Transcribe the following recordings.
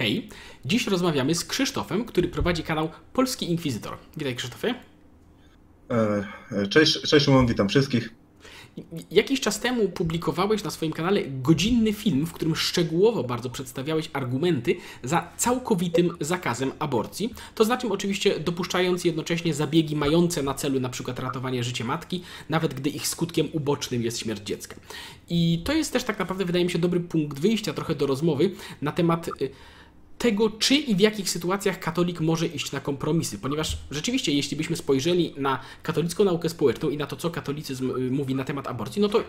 Hej, dziś rozmawiamy z Krzysztofem, który prowadzi kanał Polski Inkwizytor. Witaj Krzysztofie. E, e, cześć, cześć Szymon, witam wszystkich. Jakiś czas temu publikowałeś na swoim kanale godzinny film, w którym szczegółowo bardzo przedstawiałeś argumenty za całkowitym zakazem aborcji. To znaczy oczywiście dopuszczając jednocześnie zabiegi mające na celu na przykład ratowanie życia matki, nawet gdy ich skutkiem ubocznym jest śmierć dziecka. I to jest też tak naprawdę wydaje mi się dobry punkt wyjścia trochę do rozmowy na temat y, tego, czy i w jakich sytuacjach katolik może iść na kompromisy, ponieważ rzeczywiście, jeśli byśmy spojrzeli na katolicką naukę społeczną i na to, co katolicyzm y, mówi na temat aborcji, no to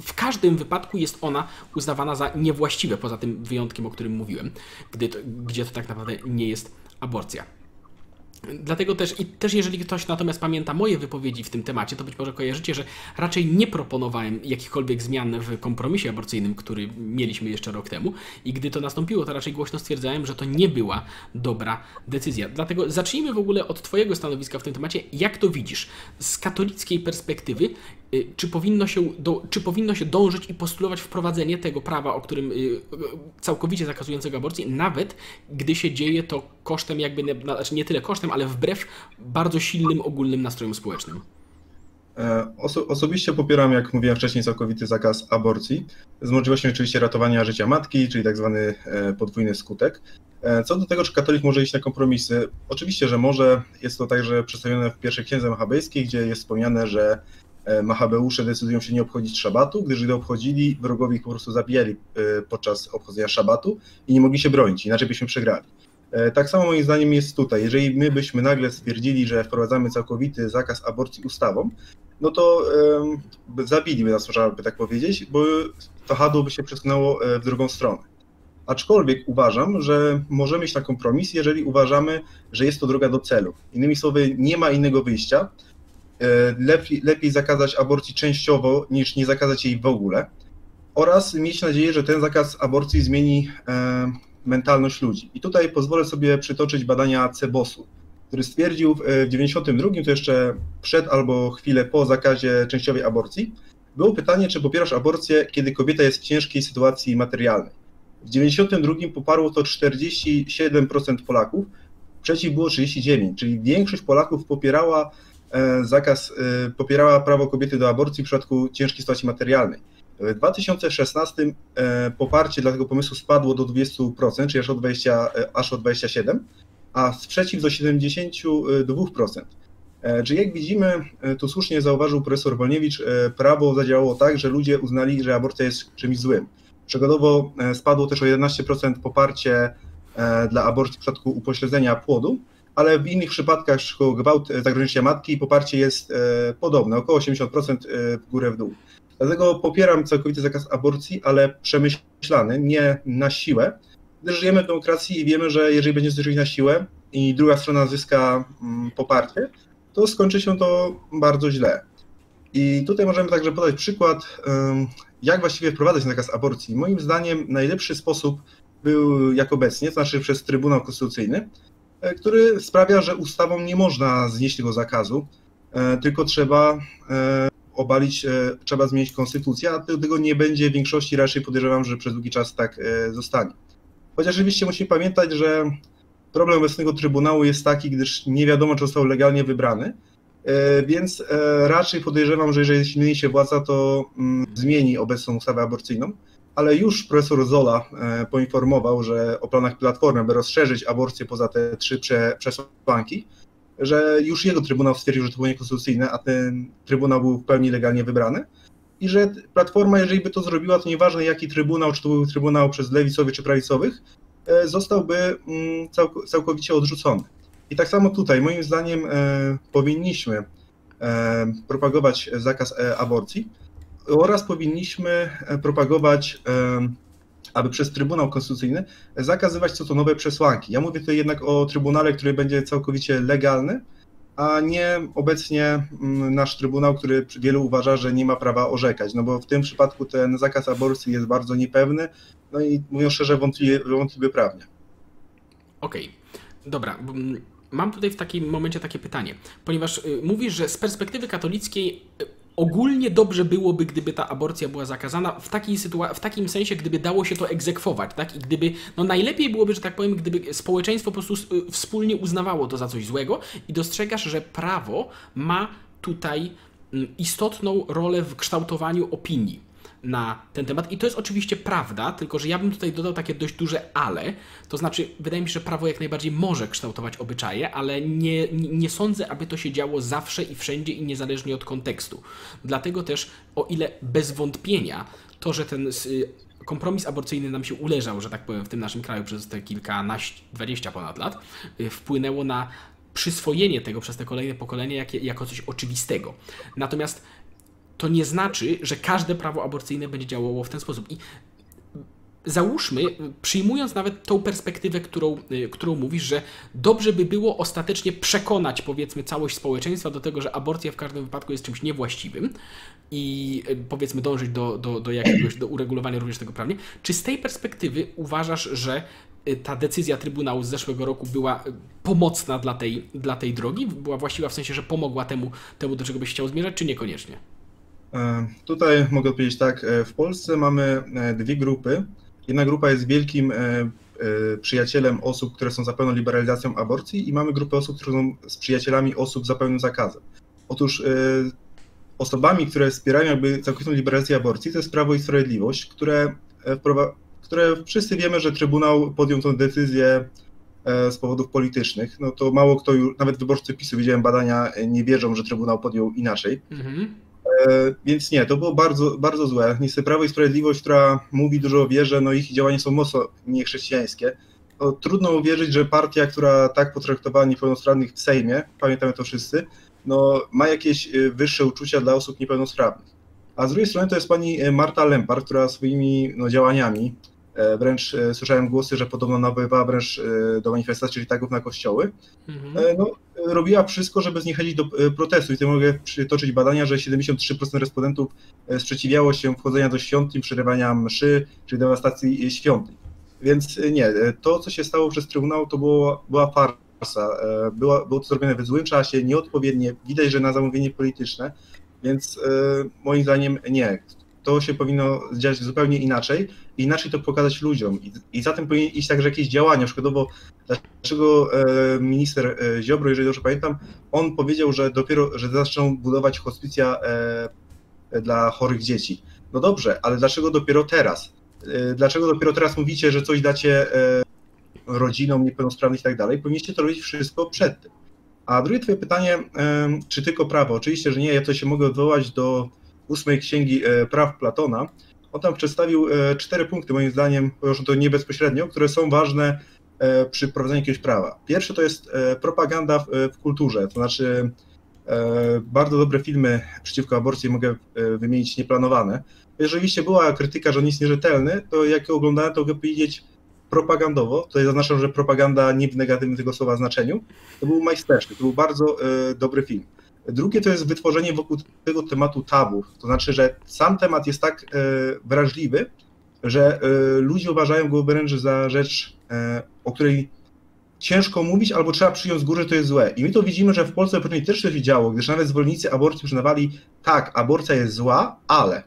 w każdym wypadku jest ona uznawana za niewłaściwe, poza tym wyjątkiem, o którym mówiłem, gdy to, gdzie to tak naprawdę nie jest aborcja. Dlatego też, i też jeżeli ktoś natomiast pamięta moje wypowiedzi w tym temacie, to być może kojarzycie, że raczej nie proponowałem jakichkolwiek zmian w kompromisie aborcyjnym, który mieliśmy jeszcze rok temu. I gdy to nastąpiło, to raczej głośno stwierdzałem, że to nie była dobra decyzja. Dlatego zacznijmy w ogóle od Twojego stanowiska w tym temacie. Jak to widzisz? Z katolickiej perspektywy, czy powinno się, do, czy powinno się dążyć i postulować wprowadzenie tego prawa, o którym y, całkowicie zakazującego aborcji, nawet gdy się dzieje to kosztem jakby, znaczy nie tyle kosztem, ale wbrew bardzo silnym ogólnym nastrojom społecznym. E, oso osobiście popieram, jak mówiłem wcześniej, całkowity zakaz aborcji, z możliwością oczywiście ratowania życia matki, czyli tak zwany e, podwójny skutek. E, co do tego, czy katolik może iść na kompromisy, oczywiście, że może. Jest to także przedstawione w pierwszej księdze machabejskiej, gdzie jest wspomniane, że Machabeusze decydują się nie obchodzić szabatu, gdyż gdy obchodzili, wrogowie ich po prostu zabijali podczas obchodzenia szabatu i nie mogli się bronić, inaczej byśmy przegrali. E, tak samo moim zdaniem jest tutaj. Jeżeli my byśmy nagle stwierdzili, że wprowadzamy całkowity zakaz aborcji ustawą, no to um, zabiliby nas, można by tak powiedzieć, bo to hadło by się przesunęło e, w drugą stronę. Aczkolwiek uważam, że możemy iść na kompromis, jeżeli uważamy, że jest to droga do celu. Innymi słowy, nie ma innego wyjścia. E, lepiej, lepiej zakazać aborcji częściowo, niż nie zakazać jej w ogóle. Oraz mieć nadzieję, że ten zakaz aborcji zmieni mentalność ludzi. I tutaj pozwolę sobie przytoczyć badania Cebosu, który stwierdził w 1992, to jeszcze przed albo chwilę po zakazie częściowej aborcji, było pytanie, czy popierasz aborcję, kiedy kobieta jest w ciężkiej sytuacji materialnej. W 1992 poparło to 47% Polaków, przeciw było 39%, czyli większość Polaków popierała e, zakaz, e, popierała prawo kobiety do aborcji w przypadku ciężkiej sytuacji materialnej. W 2016 e, poparcie dla tego pomysłu spadło do 20%, czyli aż o, 20, e, aż o 27%, a sprzeciw do 72%. E, czyli jak widzimy, tu słusznie zauważył profesor Wolniewicz, prawo zadziałało tak, że ludzie uznali, że aborcja jest czymś złym. Przykładowo spadło też o 11% poparcie dla aborcji w przypadku upośledzenia płodu, ale w innych przypadkach, gwałt, zagrożenia matki, poparcie jest podobne, około 80% w górę w dół. Dlatego popieram całkowity zakaz aborcji, ale przemyślany, nie na siłę, gdyż żyjemy w demokracji i wiemy, że jeżeli będzie zrobić na siłę i druga strona zyska mm, poparcie, to skończy się to bardzo źle. I tutaj możemy także podać przykład, jak właściwie wprowadzać zakaz aborcji. Moim zdaniem najlepszy sposób był jak obecnie, to znaczy przez Trybunał Konstytucyjny, e, który sprawia, że ustawą nie można znieść tego zakazu, e, tylko trzeba e, obalić, e, trzeba zmienić konstytucję, a tego nie będzie w większości, raczej podejrzewam, że przez długi czas tak e, zostanie. Chociaż oczywiście musimy pamiętać, że problem obecnego Trybunału jest taki, gdyż nie wiadomo, czy został legalnie wybrany, e, więc raczej podejrzewam, że jeżeli zmieni się władza, to mm, zmieni obecną ustawę aborcyjną, ale już profesor Zola poinformował, że o planach Platformy, aby rozszerzyć aborcję poza te trzy przesłanki, że już jego trybunał stwierdził, że to było niekonstytucyjne, a ten trybunał był w pełni legalnie wybrany. I że Platforma, jeżeli by to zrobiła, to nieważne jaki trybunał, czy to był trybunał przez lewicowych czy prawicowych, e, zostałby mm, całkowicie odrzucony. I tak samo tutaj, moim zdaniem, e, powinniśmy e, propagować zakaz aborcji oraz powinniśmy propagować aby przez Trybunał Konstytucyjny zakazywać co to nowe przesłanki. Ja mówię tutaj jednak o Trybunale, który będzie całkowicie legalny, a nie obecnie mm, nasz Trybunał, który wielu uważa, że nie ma prawa orzekać, no bo w tym przypadku ten zakaz aborcji jest bardzo niepewny, no i mówiąc szczerze, wątpliwy, wątpliwy prawnie. Okej, okay. dobra. Mam tutaj w takim momencie takie pytanie, ponieważ y, mówisz, że z perspektywy katolickiej y, ogólnie dobrze byłoby, gdyby ta aborcja była zakazana w, takiej sytuacji, w takim sensie, gdyby dało się to egzekwować, tak? I gdyby, no najlepiej byłoby, że tak powiem, gdyby społeczeństwo po prostu y, wspólnie uznawało to za coś złego i dostrzegasz, że prawo ma tutaj mm, istotną rolę w kształtowaniu opinii na ten temat. I to jest oczywiście prawda, tylko że ja bym tutaj dodał takie dość duże ale. To znaczy, wydaje mi się, że prawo jak najbardziej może kształtować obyczaje, ale nie, nie sądzę, aby to się działo zawsze i wszędzie i niezależnie od kontekstu. Dlatego też, o ile bez wątpienia to, że ten kompromis aborcyjny nam się uleżał, że tak powiem, w tym naszym kraju przez te kilkanaście, dwadzieścia ponad lat, y, wpłynęło na przyswojenie tego przez te kolejne pokolenia jako coś oczywistego. Natomiast to nie znaczy, że każde prawo aborcyjne będzie działało w ten sposób. I załóżmy, przyjmując nawet tą perspektywę, którą, y, którą mówisz, że dobrze by było ostatecznie przekonać, powiedzmy, całość społeczeństwa do tego, że aborcja w każdym wypadku jest czymś niewłaściwym i y, powiedzmy dążyć do, do, do jakiegoś do uregulowania również tego prawnie. Czy z tej perspektywy uważasz, że y, ta decyzja Trybunału z zeszłego roku była pomocna dla tej, dla tej drogi? Była właściwa w sensie, że pomogła temu, temu, do czego byś chciał zmierzać, czy niekoniecznie? E, tutaj mogę powiedzieć tak, e, w Polsce mamy e, dwie grupy. Jedna grupa jest wielkim przyjacielem osób, które są za pełną liberalizacją aborcji i mamy grupę osób, które są z przyjacielami osób za pełnym zakazem. Otóż osobami, które wspierają jakby całkowitą liberalizację aborcji, to jest Prawo i Sprawiedliwość, które, które wszyscy wiemy, że Trybunał podjął tę decyzję z powodów politycznych. No to mało kto, nawet wyborcy PiSu, widziałem badania, nie wierzą, że Trybunał podjął inaczej. Mhm. E, więc nie, to było bardzo, bardzo złe. Niestety Prawo i Sprawiedliwość, która mówi dużo o wierze, no ich działania są mocno niechrześcijańskie. No, trudno uwierzyć, że partia, która tak potraktowała niepełnosprawnych w Sejmie, pamiętamy to wszyscy, no, ma jakieś e, wyższe uczucia dla osób niepełnosprawnych. A z drugiej strony to jest pani e, Marta Lempar, która swoimi no, działaniami wręcz e, słyszałem głosy, że podobno nawoływała wręcz e, do manifestacji, czyli tagów na kościoły. Mhm. No, robiła wszystko, żeby zniechęcić do protestu i tutaj mogę przytoczyć badania, że 73% respondentów sprzeciwiało się wchodzenia do świątyń, przerywania mszy, czy dewastacji świątyń. Więc nie, to co się stało przez Trybunał to było, była farsa. Była, było to zrobione w złym czasie, nieodpowiednie, widać, że na zamówienie polityczne, więc moim zdaniem nie to się powinno dziać zupełnie inaczej inaczej to pokazać ludziom. I, i za tym powinien iść także jakieś działania. Przykładowo, dlaczego e, minister e, Ziobro, jeżeli dobrze pamiętam, on powiedział, że dopiero, że zaczną budować hospicja e, dla chorych dzieci. No dobrze, ale dlaczego dopiero teraz? Dlaczego dopiero teraz mówicie, że coś dacie rodzinom niepełnosprawnych i tak dalej? Powinniście to robić wszystko przed tym. A drugie twoje pytanie, czy tylko prawo? Oczywiście, że nie, ja to się mogę odwołać do ósmej księgi praw Platona, on tam przedstawił e, cztery punkty, moim zdaniem, już to nie bezpośrednio, które są ważne e, przy prowadzeniu jakiegoś prawa. Pierwsze to jest propaganda w, w kulturze, to znaczy bardzo dobre filmy przeciwko aborcji mogę wymienić nieplanowane. Jeżeli była krytyka, że on jest nierzetelny, to jak oglądałem, to mogę powiedzieć propagandowo, tutaj zaznaczam, że propaganda nie w negatywnym tego słowa znaczeniu, to był majsterszty, to był bardzo dobry film. Drugie to jest wytworzenie wokół tego tematu tabu. To znaczy, że sam temat jest tak e, wrażliwy, że e, ludzie uważają go wręcz za rzecz, e, o której ciężko mówić, albo trzeba przyjąć z góry, że to jest złe. I my to widzimy, że w Polsce pewnie też to się działo, gdyż nawet zwolennicy aborcji przyznawali, tak, aborcja jest zła, ale.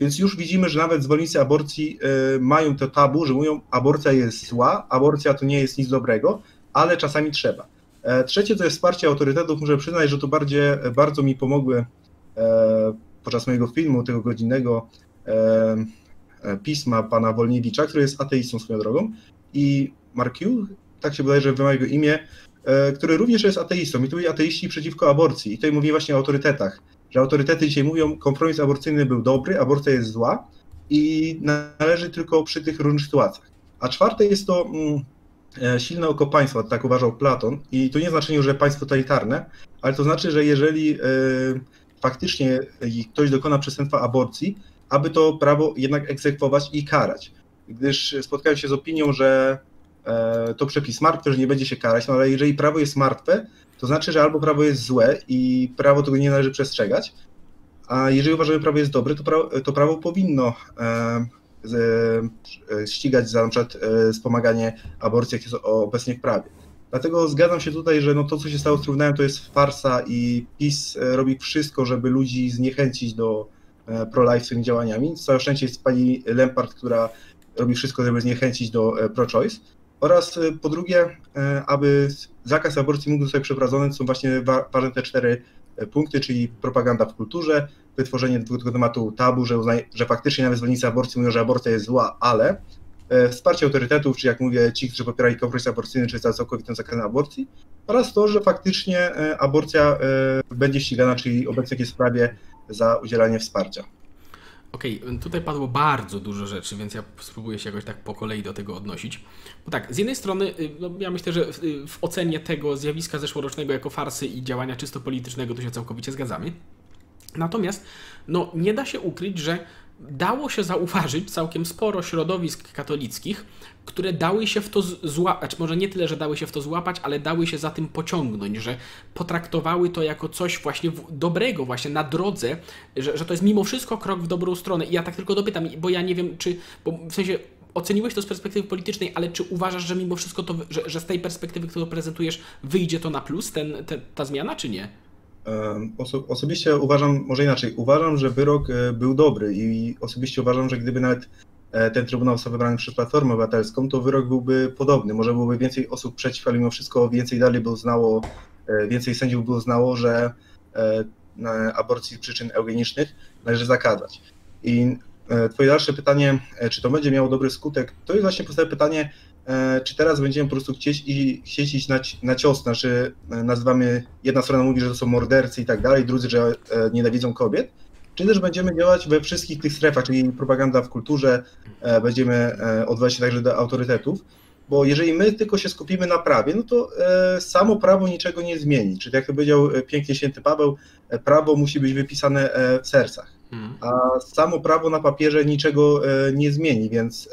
Więc już widzimy, że nawet zwolennicy aborcji mają to tabu, że mówią, aborcja jest zła, aborcja to nie jest nic dobrego, ale czasami trzeba. E, trzecie to jest wsparcie autorytetów. Muszę przyznać, że to bardziej, bardzo mi pomogły e, podczas mojego filmu, tego godzinnego e, pisma pana Wolniewicza, który jest ateistą swoją drogą i Mark Yu, tak się wydaje, że wymaga jego imię, który również jest ateistą i tu jest ateiści przeciwko aborcji i tutaj mówi właśnie o autorytetach, że autorytety dzisiaj mówią, kompromis aborcyjny był dobry, aborcja jest zła i należy tylko przy tych różnych sytuacjach. A czwarte jest to mm, E, silne oko państwa, tak uważał Platon. I to nie znaczy, że państwo totalitarne, ale to znaczy, że jeżeli e, faktycznie ktoś dokona przestępstwa aborcji, aby to prawo jednak egzekwować i karać. Gdyż spotkałem się z opinią, że e, to przepis martwy, że nie będzie się karać, no ale jeżeli prawo jest martwe, to znaczy, że albo prawo jest złe i prawo tego nie należy przestrzegać, a jeżeli uważamy, że prawo jest dobre, to prawo, to prawo powinno E, ścigać za na przykład e, wspomaganie aborcji, jak jest obecnie w prawie. Dlatego zgadzam się tutaj, że no to, co się stało z Trybunałem, to jest farsa i PiS e, robi wszystko, żeby ludzi zniechęcić do e, pro-life swoimi działaniami. Całe szczęście jest pani Lempart, która robi wszystko, żeby zniechęcić do e, pro-choice. Oraz po drugie, aby zakaz aborcji mógł zostać przeprowadzony, są właśnie ważne te cztery punkty, czyli propaganda w kulturze, wytworzenie tego tematu tabu, że, uznaje, że faktycznie nawet zwolennicy aborcji mówią, że aborcja jest zła, ale E, wsparcie autorytetów, czy jak mówię, ci, którzy popierają kompromis aborcyjny, czy za całkowitym zakazem aborcji, oraz to, że faktycznie e, aborcja e, będzie ścigana, czyli obecnie w jakiej sprawie za udzielanie wsparcia. Okej, okay, tutaj padło bardzo dużo rzeczy, więc ja spróbuję się jakoś tak po kolei do tego odnosić. Bo tak, z jednej strony, y, no ja myślę, że w, y, w ocenie tego zjawiska zeszłorocznego jako farsy i działania czysto politycznego to się całkowicie zgadzamy. Natomiast, no nie da się ukryć, że dało się zauważyć całkiem sporo środowisk katolickich, które dały się w to złapać, może nie tyle, że dały się w to złapać, ale dały się za tym pociągnąć, że potraktowały to jako coś właśnie dobrego, właśnie na drodze, że, że to jest mimo wszystko krok w dobrą stronę. I ja tak tylko dopytam, bo ja nie wiem, czy, bo w sensie oceniłeś to z perspektywy politycznej, ale czy uważasz, że mimo wszystko to, że, że z tej perspektywy, którą prezentujesz, wyjdzie to na plus, ten, te, ta zmiana, czy nie? Oso osobiście uważam, może inaczej, uważam, że wyrok e, był dobry i osobiście uważam, że gdyby nawet e, ten Trybunał został wybrany przez Platformę Obywatelską, to wyrok byłby podobny. Może byłoby więcej osób przeciw, ale mimo wszystko więcej dalej by uznało, e, więcej sędziów by uznało, że aborcji z przyczyn eugenicznych należy zakazać. I Twoje dalsze pytanie, czy to będzie miało dobry skutek, to jest właśnie podstawowe pytanie, czy teraz będziemy po prostu chcieć, i, chcieć iść na, na cios, znaczy e, nazywamy, jedna strona mówi, że to są mordercy i tak dalej, drudzy, że e, nienawidzą kobiet, czy też będziemy działać we wszystkich tych strefach, czyli propaganda w kulturze, będziemy odwoływać się także do autorytetów, bo jeżeli my tylko się skupimy na prawie, no to samo prawo niczego nie zmieni. Czyli jak to powiedział pięknie święty Paweł, prawo musi być wypisane w sercach, mhm. a samo prawo na papierze niczego nie zmieni, więc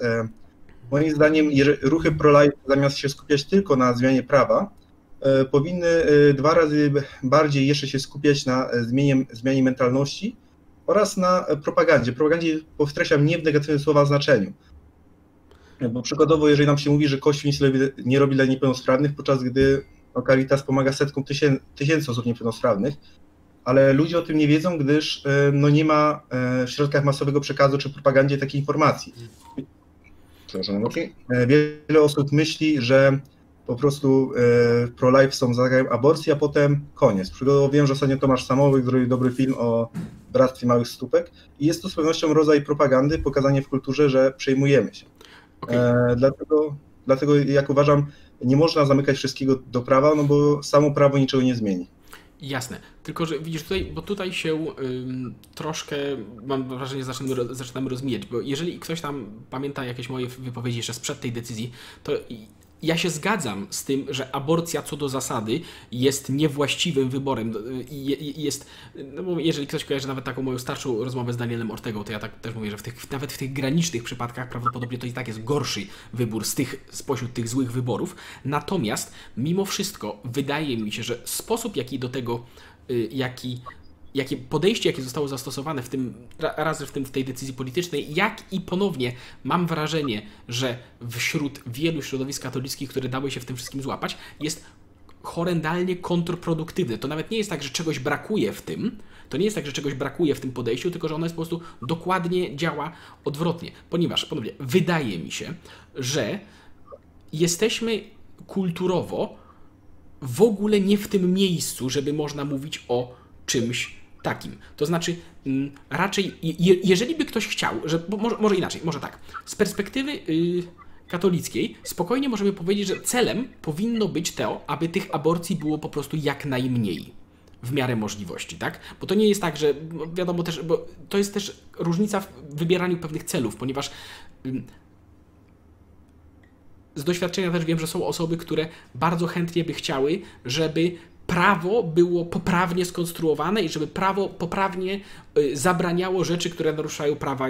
Moim zdaniem ruchy pro-life zamiast się skupiać tylko na zmianie prawa, e, powinny e, dwa razy bardziej jeszcze się skupiać na e, zmianie, zmianie mentalności oraz na propagandzie. Propagandzie podkreślam nie w negatywnym słowa znaczeniu. Bo przykładowo, jeżeli nam się mówi, że Kościół nic nie robi dla niepełnosprawnych, podczas gdy no, Caritas pomaga setkom tysięcy, tysięcy osób niepełnosprawnych, ale ludzie o tym nie wiedzą, gdyż no, nie ma w środkach masowego przekazu czy propagandzie takiej informacji. Przepraszam, e, Wiele osób myśli, że po prostu e, pro-life są zagajem aborcji, a potem koniec. Przykładowo wiem, że ostatnio Tomasz Samowy zrobił dobry film o bractwie małych stópek i jest to z pewnością rodzaj propagandy, pokazanie w kulturze, że przejmujemy się. Okay. E, dlatego, dlatego, jak uważam, nie można zamykać wszystkiego do prawa, no bo samo prawo niczego nie zmieni. Jasne. Tylko, że widzisz tutaj, bo tutaj się ym, troszkę, mam wrażenie, zaczynamy, zaczynamy rozmijać, bo jeżeli ktoś tam pamięta jakieś moje wypowiedzi jeszcze sprzed tej decyzji, to ja się zgadzam z tym, że aborcja co do zasady jest niewłaściwym wyborem. Jest, no jeżeli ktoś kojarzy nawet taką moją starszą rozmowę z Danielem Ortegą, to ja tak też mówię, że w tych, nawet w tych granicznych przypadkach prawdopodobnie to i tak jest gorszy wybór z tych, spośród tych złych wyborów. Natomiast mimo wszystko wydaje mi się, że sposób jaki do tego, y, jaki jakie podejście, jakie zostało zastosowane w tym, raz w, tym, w tej decyzji politycznej, jak i ponownie mam wrażenie, że wśród wielu środowisk katolickich, które dały się w tym wszystkim złapać, jest horrendalnie kontrproduktywne. To nawet nie jest tak, że czegoś brakuje w tym, to nie jest tak, że czegoś brakuje w tym podejściu, tylko że ono jest po prostu dokładnie działa odwrotnie. Ponieważ, ponownie, wydaje mi się, że jesteśmy kulturowo w ogóle nie w tym miejscu, żeby można mówić o czymś takim. To znaczy, mm, raczej, je, jeżeli by ktoś chciał, że, może, może, inaczej, może tak, z perspektywy yy, katolickiej spokojnie możemy powiedzieć, że celem powinno być to, aby tych aborcji było po prostu jak najmniej w miarę możliwości, tak? Bo to nie jest tak, że no wiadomo też, bo to jest też różnica w wybieraniu pewnych celów, ponieważ z doświadczenia też wiem, że są osoby, które bardzo chętnie by chciały, żeby prawo było poprawnie skonstruowane i żeby prawo poprawnie y, zabraniało rzeczy, które naruszają prawa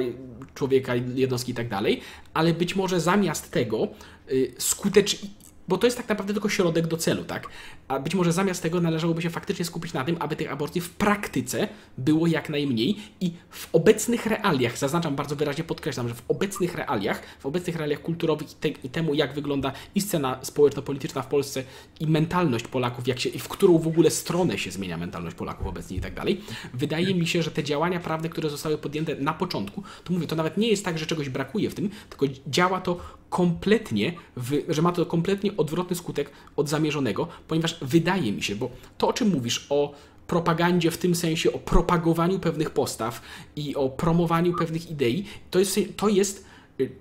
człowieka, jednostki i tak dalej, ale być może zamiast tego y, skutecz bo to jest tak naprawdę tylko środek do celu, tak? A być może zamiast tego należałoby się faktycznie skupić na tym, aby tych aborcji w praktyce było jak najmniej i w obecnych realiach, zaznaczam bardzo wyraźnie, podkreślam, że w obecnych realiach, w obecnych realiach kulturowych i, te, i temu, jak wygląda i scena społeczno-polityczna w Polsce i mentalność Polaków, jak się, i w którą w ogóle stronę się zmienia mentalność Polaków obecnie i tak dalej, wydaje mi się, że te działania prawne, które zostały podjęte na początku, to mówię, to nawet nie jest tak, że czegoś brakuje w tym, tylko działa to kompletnie, że ma to kompletnie odwrotny skutek od zamierzonego, ponieważ wydaje mi się, bo to o czym mówisz, o propagandzie w tym sensie, o propagowaniu pewnych postaw i o promowaniu pewnych idei, to jest, to jest y,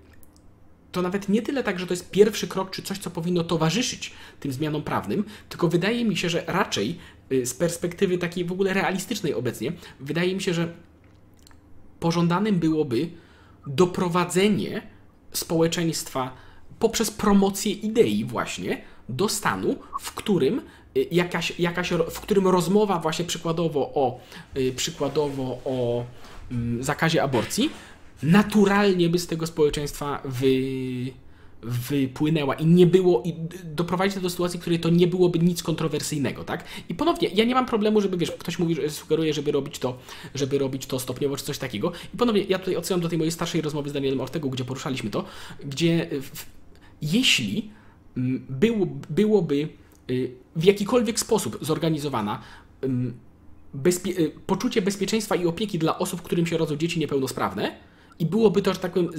to nawet nie tyle tak, że to jest pierwszy krok, czy coś, co powinno towarzyszyć tym zmianom prawnym, tylko wydaje mi się, że raczej y, z perspektywy takiej w ogóle realistycznej obecnie, wydaje mi się, że pożądanym byłoby doprowadzenie społeczeństwa poprzez promocję idei właśnie do stanu, w którym y, jakaś, jakaś, w którym rozmowa właśnie przykładowo o, y, przykładowo o mm, zakazie aborcji naturalnie by z tego społeczeństwa wy, wypłynęła i nie było, i doprowadzić do sytuacji, w której to nie byłoby nic kontrowersyjnego, tak? I ponownie, ja nie mam problemu, żeby, wiesz, ktoś mówi, że sugeruje, żeby robić to, żeby robić to stopniowo, czy coś takiego. I ponownie, ja tutaj odsyłam do tej mojej starszej rozmowy z Danielem Ortego, gdzie poruszaliśmy to, gdzie w, jeśli było, byłoby y, w jakikolwiek sposób zorganizowana bezpie y, poczucie bezpieczeństwa i opieki dla osób, którym się rodzą dzieci niepełnosprawne, i byłoby to, że tak powiem,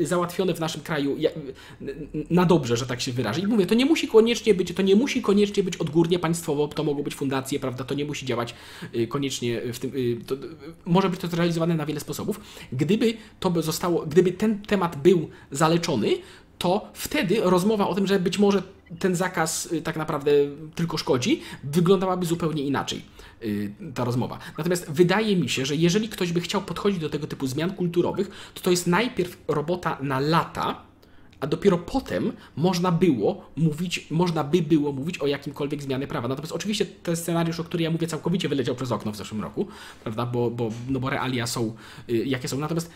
załatwione w naszym kraju na dobrze, że tak się wyrażę. I mówię, to nie musi koniecznie być, to nie musi koniecznie być odgórnie państwowo, to mogą być fundacje, prawda, to nie musi działać y, koniecznie w tym, y, to, może być to zrealizowane na wiele sposobów. Gdyby to by zostało, gdyby ten temat był zaleczony, to wtedy rozmowa o tym, że być może ten zakaz y, tak naprawdę tylko szkodzi, wyglądałaby zupełnie inaczej y, ta rozmowa. Natomiast wydaje mi się, że jeżeli ktoś by chciał podchodzić do tego typu zmian kulturowych, to to jest najpierw robota na lata, a dopiero potem można było mówić, można by było mówić o jakimkolwiek zmianie prawa. Natomiast oczywiście ten scenariusz, o którym ja mówię, całkowicie wyleciał przez okno w zeszłym roku, prawda, bo, bo, no bo realia są y, jakie są. Natomiast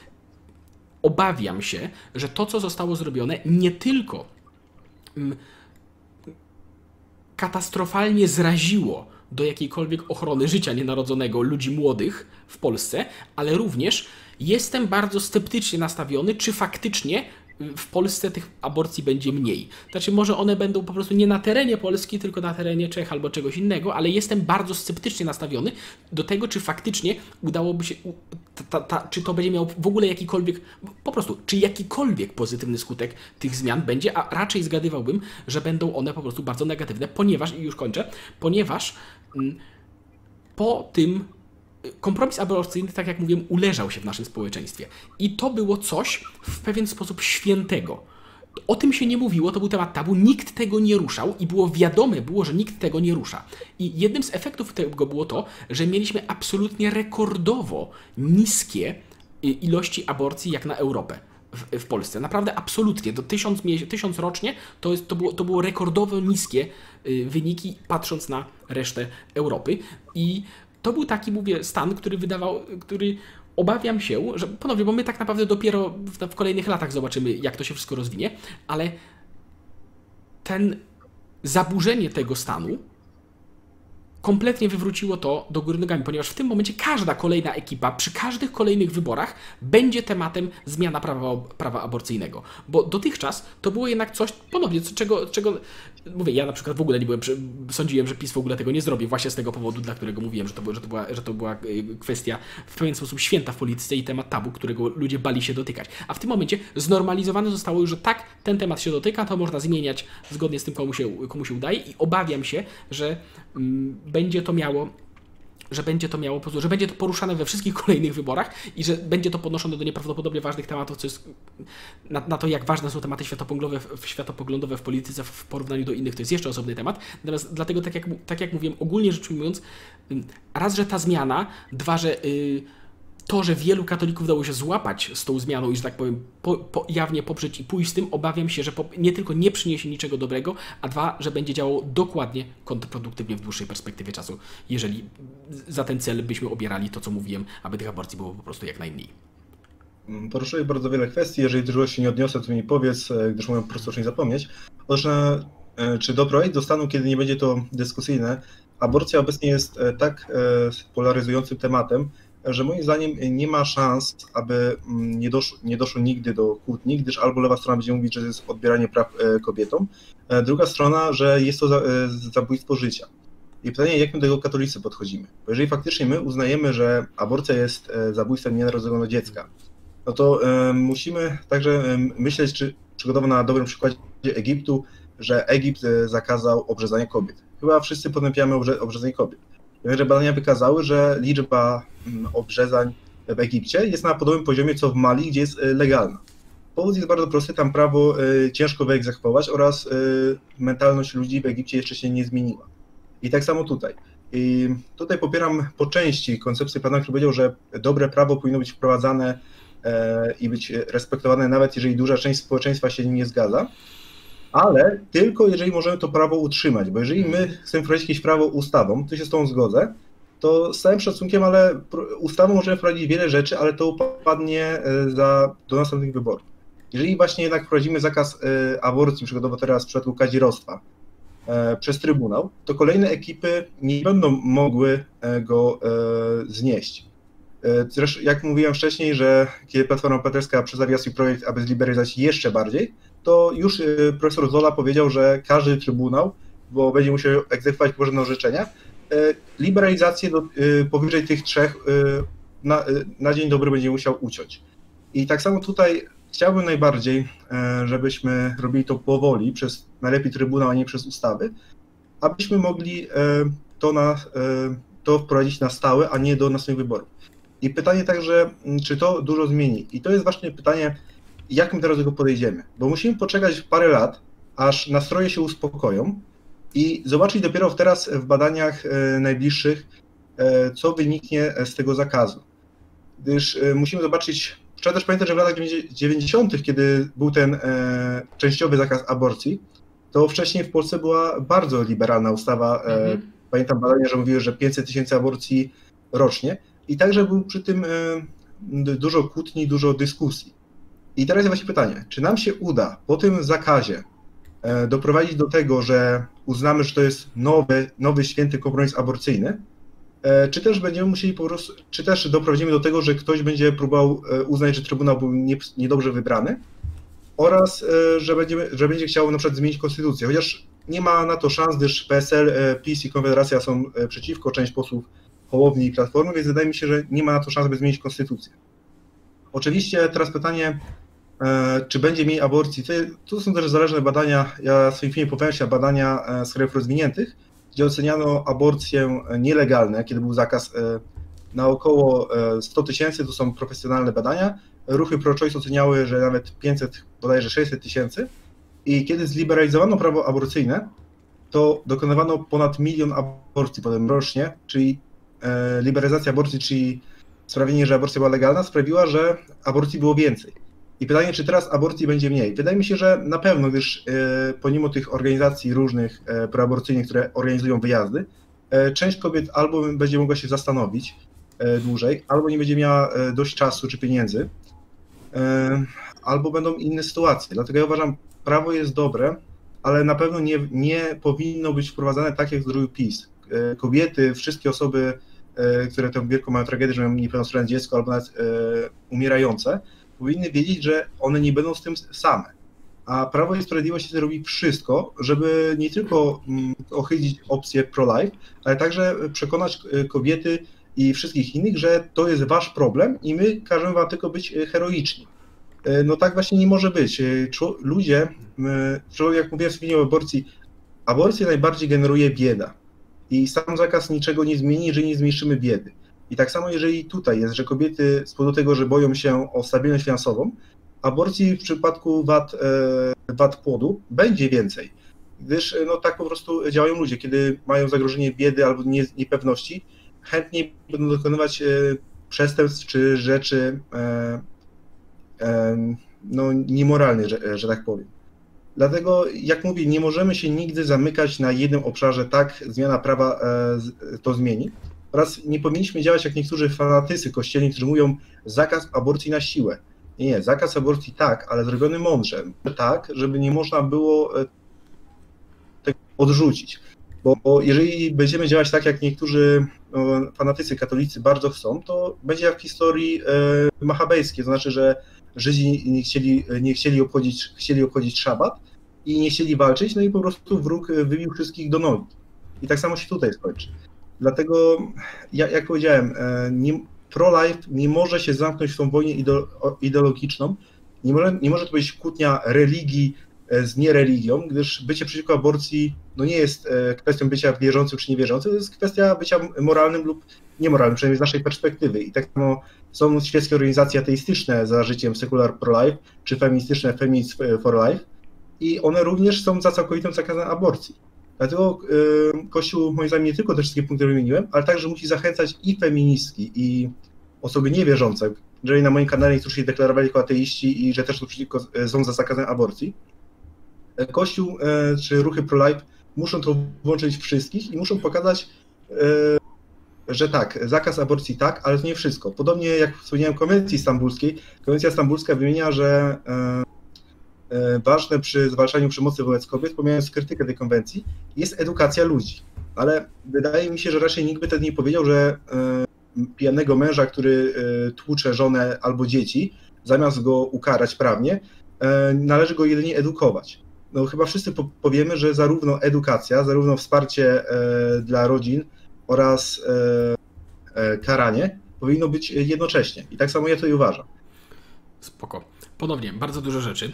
obawiam się, że to, co zostało zrobione, nie tylko mm, katastrofalnie zraziło do jakiejkolwiek ochrony życia nienarodzonego ludzi młodych w Polsce, ale również jestem bardzo sceptycznie nastawiony, czy faktycznie w Polsce tych aborcji będzie mniej. Znaczy, może one będą po prostu nie na terenie Polski, tylko na terenie Czech albo czegoś innego, ale jestem bardzo sceptycznie nastawiony do tego, czy faktycznie udałoby się, ta, ta, czy to będzie miało w ogóle jakikolwiek, po prostu, czy jakikolwiek pozytywny skutek tych zmian będzie, a raczej zgadywałbym, że będą one po prostu bardzo negatywne, ponieważ, i już kończę, ponieważ po tym kompromis aborcyjny, tak jak mówiłem, uleżał się w naszym społeczeństwie. I to było coś w pewien sposób świętego. O tym się nie mówiło, to był temat tabu, nikt tego nie ruszał i było wiadome było, że nikt tego nie rusza. I jednym z efektów tego było to, że mieliśmy absolutnie rekordowo niskie y, ilości aborcji jak na Europę. W, w, Polsce. Naprawdę absolutnie. Do tysiąc, tysiąc rocznie to, jest, to, było, to było rekordowo niskie y, wyniki, patrząc na resztę Europy. I to był taki, mówię, stan, który wydawał, który obawiam się, że ponownie, bo my tak naprawdę dopiero w, w kolejnych latach zobaczymy, jak to się wszystko rozwinie, ale ten zaburzenie tego stanu kompletnie wywróciło to do góry nogami, ponieważ w tym momencie każda kolejna ekipa przy każdych kolejnych wyborach będzie tematem zmiana prawa, prawa aborcyjnego. Bo dotychczas to było jednak coś, ponownie, czego, czego mówię, ja na przykład w ogóle nie byłem, sądziłem, że PiS w ogóle tego nie zrobi, właśnie z tego powodu, dla którego mówiłem, że to, że to, była, że to była e, kwestia w pewien sposób święta w polityce i temat tabu, którego ludzie bali się dotykać. A w tym momencie znormalizowane zostało już, że tak, ten temat się dotyka, to można zmieniać zgodnie z tym, komu się, komu się udaje i obawiam się, że mm, będzie to miało że będzie to miało, że będzie to poruszane we wszystkich kolejnych wyborach i że będzie to podnoszone do nieprawdopodobnie ważnych tematów, co jest na, na to, jak ważne są tematy światopoglądowe, światopoglądowe w polityce w porównaniu do innych, to jest jeszcze osobny temat. Natomiast dlatego, tak jak, tak jak mówiłem, ogólnie rzecz ujmując, raz, że ta zmiana, dwa, że yy, to, że wielu katolików dało się złapać z tą zmianą i, że tak powiem, po, po, jawnie poprzeć i pójść z tym, obawiam się, że po, nie tylko nie przyniesie niczego dobrego, a dwa, że będzie działało dokładnie kontrproduktywnie w dłuższej perspektywie czasu, jeżeli za ten cel byśmy obierali to, co mówiłem, aby tych aborcji było po prostu jak najmniej. Poruszyłeś bardzo wiele kwestii, jeżeli dużo się nie odniosę, to mi powiedz, e, gdyż mogę po prostu już nie zapomnieć. Otóż e, czy do stanu, kiedy nie będzie to dyskusyjne. Aborcja obecnie jest e, tak polaryzującym tematem, że moim zdaniem nie ma szans, aby mm, nie doszło, nie doszło nigdy do kłótni, gdyż albo lewa strona będzie mówić, że to jest odbieranie praw kobietom, druga strona, że jest to zabójstwo życia. I pytanie, jak my do tego katolicy podchodzimy? Bo jeżeli faktycznie my uznajemy, że aborcja jest zabójstwem nienarodzonego dziecka, no to musimy także myśleć, czy przygotował na dobrym przykładzie Egiptu, że Egipt e, zakazał obrzezania kobiet. Chyba wszyscy potępiamy obrze obrzezanie kobiet. Jednakże badania wykazały, że liczba mm, obrzezań w Egipcie jest na podobnym poziomie co w Mali, gdzie jest e, legalna. Powód jest bardzo prosty, tam prawo e, ciężko wyegzekwować oraz mentalność ludzi w Egipcie jeszcze się nie zmieniła. I tak samo tutaj. I tutaj popieram po części koncepcję pana, który powiedział, że dobre prawo powinno być wprowadzane E, i być respektowane, nawet jeżeli duża część społeczeństwa się nie zgadza, ale tylko jeżeli możemy to prawo utrzymać, bo jeżeli my chcemy wprowadzić jakieś prawo ustawą, to się z tą zgodzę, to z całym szacunkiem, ale ustawą możemy wprowadzić wiele rzeczy, ale to upadnie e, za, do następnych wyborów. Jeżeli właśnie jednak wprowadzimy zakaz e, aborcji, przykładowo teraz w przypadku kadzierostwa, przez Trybunał, to kolejne ekipy nie będą mogły go znieść. E, zresztą, jak mówiłem wcześniej, że kiedy Platforma Obywatelska przedstawiła swój projekt, aby zliberalizować jeszcze bardziej, to już e, profesor Zola powiedział, że każdy trybunał, bo będzie musiał egzekwować położone orzeczenia, e, liberalizację do, powyżej tych trzech na, na dzień dobry będzie musiał uciąć. I tak samo tutaj chciałbym najbardziej, żebyśmy robili to powoli, przez najlepiej trybunał, a nie przez ustawy, abyśmy mogli to, na, to wprowadzić na stałe, a nie do następnych wyborów. I pytanie także, czy to dużo zmieni? I to jest właśnie pytanie, jak my teraz do tego podejdziemy? Bo musimy poczekać parę lat, aż nastroje się uspokoją i zobaczyć dopiero teraz w badaniach e, najbliższych, e, co wyniknie z tego zakazu. Gdyż e, musimy zobaczyć, trzeba też pamiętać, że w latach 90., kiedy był ten częściowy zakaz aborcji, to wcześniej w Polsce była bardzo liberalna ustawa. Mhm. Pamiętam badania, że mówiły, że 500 tysięcy aborcji rocznie. I także był przy tym dużo kłótni, dużo dyskusji. I teraz jest właśnie pytanie, czy nam się uda po tym zakazie e, doprowadzić do tego, że uznamy, że to jest nowy, nowy święty kompromis aborcyjny, e, czy też będziemy musieli po prostu, czy też doprowadzimy do tego, że ktoś będzie próbował uznać, że Trybunał był niedobrze wybrany oraz, że, będziemy, że będzie chciał na przykład zmienić konstytucję, chociaż nie ma na to szans, gdyż PSL, PiS i Konfederacja są przeciwko, część posłów Hołowni i Platformy, więc wydaje mi się, że nie ma na to szans, by zmienić konstytucję. Oczywiście teraz pytanie, e, czy będzie mniej aborcji? Tu są też zależne badania, ja w swoim filmie powołałem się badania e, z krajów rozwiniętych, gdzie oceniano aborcje nielegalne, kiedy był zakaz e, na około 100 tysięcy, to są profesjonalne badania. Ruchy pro-choice oceniały, że nawet 500, bodajże 600 tysięcy. I kiedy zliberalizowano prawo aborcyjne, to dokonywano ponad milion aborcji potem rocznie, czyli E, liberalizacja aborcji, czyli sprawienie, że aborcja była legalna, sprawiła, że aborcji było więcej. I pytanie, czy teraz aborcji będzie mniej? Wydaje mi się, że na pewno, gdyż e, pomimo tych organizacji różnych e, proaborcyjnych, które organizują wyjazdy, część kobiet albo będzie mogła się zastanowić dłużej, albo nie będzie miała dość czasu czy pieniędzy, albo będą inne sytuacje. Dlatego ja uważam, prawo jest dobre, ale na pewno nie, nie powinno być wprowadzane tak, jak zrobił PiS. Kobiety, wszystkie osoby E, które tę wielką mają tragedię, że mają niepełnosprawne dziecko albo nawet e, umierające, powinny wiedzieć, że one nie będą z tym same. A Prawo i Sprawiedliwość robi wszystko, żeby nie tylko mm, ochylić opcję pro-life, ale także przekonać e, kobiety i wszystkich innych, że to jest wasz problem i my każemy wam tylko być heroiczni. No tak właśnie nie może być. Ludzie, jak mówiłem w o aborcji, aborcja najbardziej generuje bieda. I sam zakaz niczego nie zmieni, jeżeli nie zmniejszymy biedy. I tak samo jeżeli tutaj jest, że kobiety z powodu tego, że boją się o stabilność finansową, aborcji w przypadku wad, e, wad płodu będzie więcej. Gdyż no, tak po prostu działają ludzie, kiedy mają zagrożenie biedy albo nie, niepewności, chętniej będą dokonywać e, przestępstw czy rzeczy e, no, niemoralnych, że, że tak powiem. Dlatego, jak mówię, nie możemy się nigdy zamykać na jednym obszarze, tak zmiana prawa e, to zmieni. Oraz nie powinniśmy działać jak niektórzy fanatycy kościelni, którzy mówią zakaz aborcji na siłę. Nie, nie, zakaz aborcji tak, ale zrobiony mądrze. Tak, żeby nie można było. E, odrzucić. Bo, bo jeżeli będziemy działać tak, jak niektórzy no, fanatycy katolicy bardzo chcą, to będzie jak w historii e, machabejskiej, to znaczy, że Żydzi nie chcieli, nie chcieli, obchodzić, chcieli obchodzić szabat i nie chcieli walczyć, no i po prostu wróg wybił wszystkich do nogi. I tak samo się tutaj skończy. Dlatego, ja, jak powiedziałem, e, nie, pro-life nie może się zamknąć w tą wojnę ideologiczną, nie może, nie może to być kłótnia religii e, z niereligią, gdyż bycie przeciwko aborcji no nie jest e, kwestią bycia wierzącym czy niewierzącym, to jest kwestia bycia moralnym lub niemoralnym, przynajmniej z naszej perspektywy. I tak samo są świeckie organizacje ateistyczne za życiem Secular Pro-Life, czy feministyczne Feminist for Life i one również są za całkowitym zakazem aborcji. Dlatego Kościół, moim zdaniem, nie tylko te wszystkie punkty wymieniłem, ale także musi zachęcać i feministki, i osoby niewierzące, jeżeli na moim kanale niektórzy się deklarowali jako ateiści i że też są za zakazem aborcji. Kościół y, czy ruchy pro-life muszą to włączyć wszystkich i muszą pokazać, że tak, zakaz aborcji tak, ale to nie wszystko. Podobnie jak wspomniałem konwencji stambulskiej, konwencja stambulska wymienia, że E, ważne przy zwalczaniu przemocy wobec kobiet, pomijając krytykę tej konwencji, jest edukacja ludzi. Ale wydaje mi się, że raczej nikt by wtedy nie powiedział, że e, pijanego męża, który e, tłucze żonę albo dzieci, zamiast go ukarać prawnie, należy go jedynie edukować. No chyba wszyscy powiemy, że zarówno edukacja, zarówno wsparcie dla rodzin oraz karanie powinno być jednocześnie. I tak samo ja to i uważam. Spoko. Ponownie, bardzo dużo rzeczy.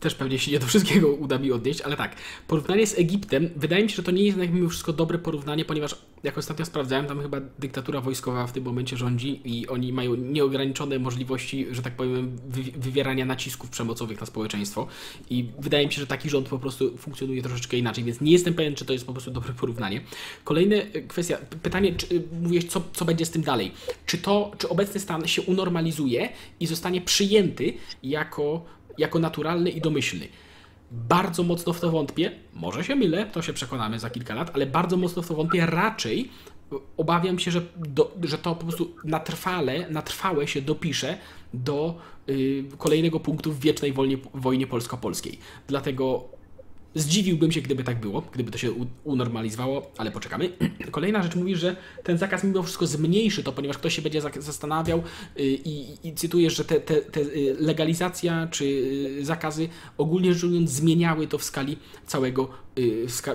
Też pewnie się nie do wszystkiego uda mi odnieść, ale tak, porównanie z Egiptem, wydaje mi się, że to nie jest jednak mimo wszystko dobre porównanie, ponieważ jak ostatnio sprawdzałem, tam chyba dyktatura wojskowa w tym momencie rządzi i oni mają nieograniczone możliwości, że tak powiem, wywierania nacisków przemocowych na społeczeństwo i wydaje mi się, że taki rząd po prostu funkcjonuje troszeczkę inaczej, więc nie jestem pewien, czy to jest po prostu dobre porównanie. Kolejna kwestia, pytanie, czy, mówiłeś, co, co będzie z tym dalej? Czy to, czy obecny stan się unormalizuje i zostanie przyjęty jako jako naturalny i domyślny. Bardzo mocno w to wątpię, może się mylę, to się przekonamy za kilka lat, ale bardzo mocno w to wątpię. Raczej obawiam się, że, do, że to po prostu na trwale, na trwałe się dopisze do y, kolejnego punktu w wiecznej wojnie, wojnie polsko-polskiej. Dlatego Zdziwiłbym się, gdyby tak było, gdyby to się unormalizowało, ale poczekamy. Kolejna rzecz mówi, że ten zakaz mimo wszystko zmniejszy to, ponieważ ktoś się będzie zastanawiał y, i, i cytujesz, że te, te, te, y, legalizacja czy y, zakazy ogólnie rzecz ujmując zmieniały to w skali całego,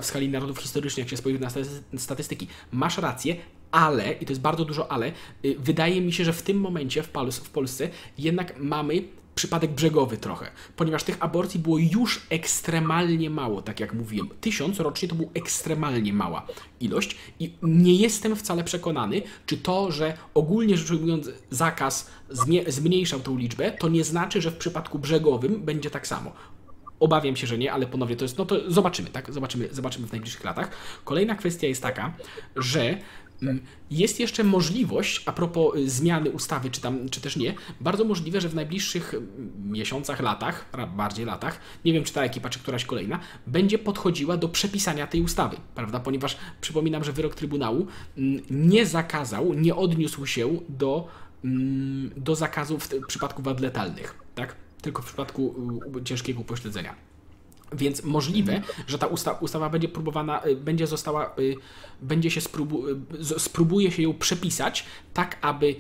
w skali narodów historycznych, jak się spojrzy na statystyki. Masz rację, ale, i to jest bardzo dużo ale, wydaje mi się, że w tym momencie w, w Polsce jednak mamy przypadek brzegowy trochę, ponieważ tych aborcji było już ekstremalnie mało, tak jak mówiłem. Tysiąc rocznie to był ekstremalnie mała ilość i nie jestem wcale przekonany, czy to, że ogólnie rzecz ujmując zakaz zmniejszał tą liczbę, to nie znaczy, że w przypadku brzegowym będzie tak samo. Obawiam się, że nie, ale ponownie to jest, no to zobaczymy, tak? Zobaczymy, zobaczymy w najbliższych latach. Kolejna kwestia jest taka, że jest jeszcze możliwość, a propos y, zmiany ustawy, czy, tam, czy też nie, bardzo możliwe, że w najbliższych mm, miesiącach, latach, bardziej latach, nie wiem czy ta ekipa, czy któraś kolejna, będzie podchodziła do przepisania tej ustawy, prawda? Ponieważ przypominam, że wyrok Trybunału mm, nie zakazał, nie odniósł się do, do zakazu w przypadku wad letalnych, tak? Tylko w przypadku ciężkiego upośledzenia. Więc możliwe, że ta usta ustawa będzie próbowana, y, będzie została, y, będzie się spróbu y, spróbuje się ją przepisać tak, aby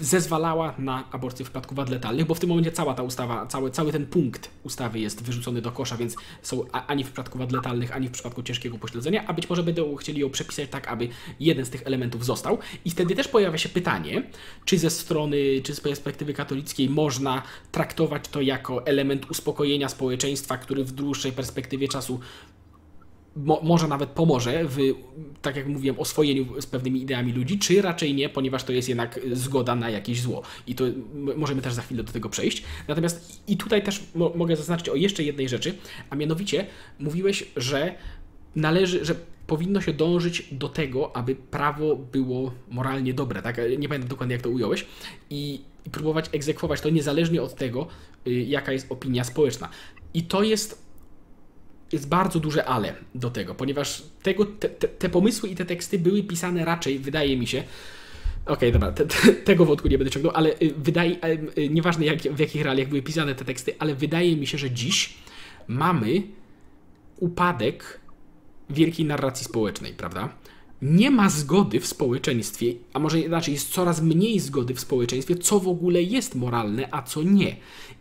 zezwalała na aborcję w przypadku wad letalnych, bo w tym momencie cała ta ustawa, cały, cały ten punkt ustawy jest wyrzucony do kosza, więc są ani w przypadku wad letalnych, ani w przypadku ciężkiego pośledzenia, a być może będą chcieli ją przepisać tak, aby jeden z tych elementów został. I wtedy też pojawia się pytanie, czy ze strony, czy z perspektywy katolickiej można traktować to jako element uspokojenia społeczeństwa, który w dłuższej perspektywie czasu mo, może nawet pomoże w, tak jak mówiłem, oswojeniu z pewnymi ideami ludzi, czy raczej nie, ponieważ to jest jednak zgoda na jakieś zło. I to możemy też za chwilę do tego przejść. Natomiast i tutaj też mo mogę zaznaczyć o jeszcze jednej rzeczy, a mianowicie mówiłeś, że należy, że powinno się dążyć do tego, aby prawo było moralnie dobre, tak? Nie pamiętam dokładnie jak to ująłeś. I, i próbować egzekwować to niezależnie od tego, y, jaka jest opinia społeczna. I to jest jest bardzo duże ale do tego, ponieważ tego, te, te, te pomysły i te teksty były pisane raczej, wydaje mi się, Okej, okay, dobra, te, te, tego wątku nie będę ciągnął, ale y, wydaje, y, nieważne jak, w jakich realiach były pisane te teksty, ale wydaje mi się, że dziś mamy upadek wielkiej narracji społecznej, prawda? Nie ma zgody w społeczeństwie, a może inaczej, jest coraz mniej zgody w społeczeństwie, co w ogóle jest moralne, a co nie.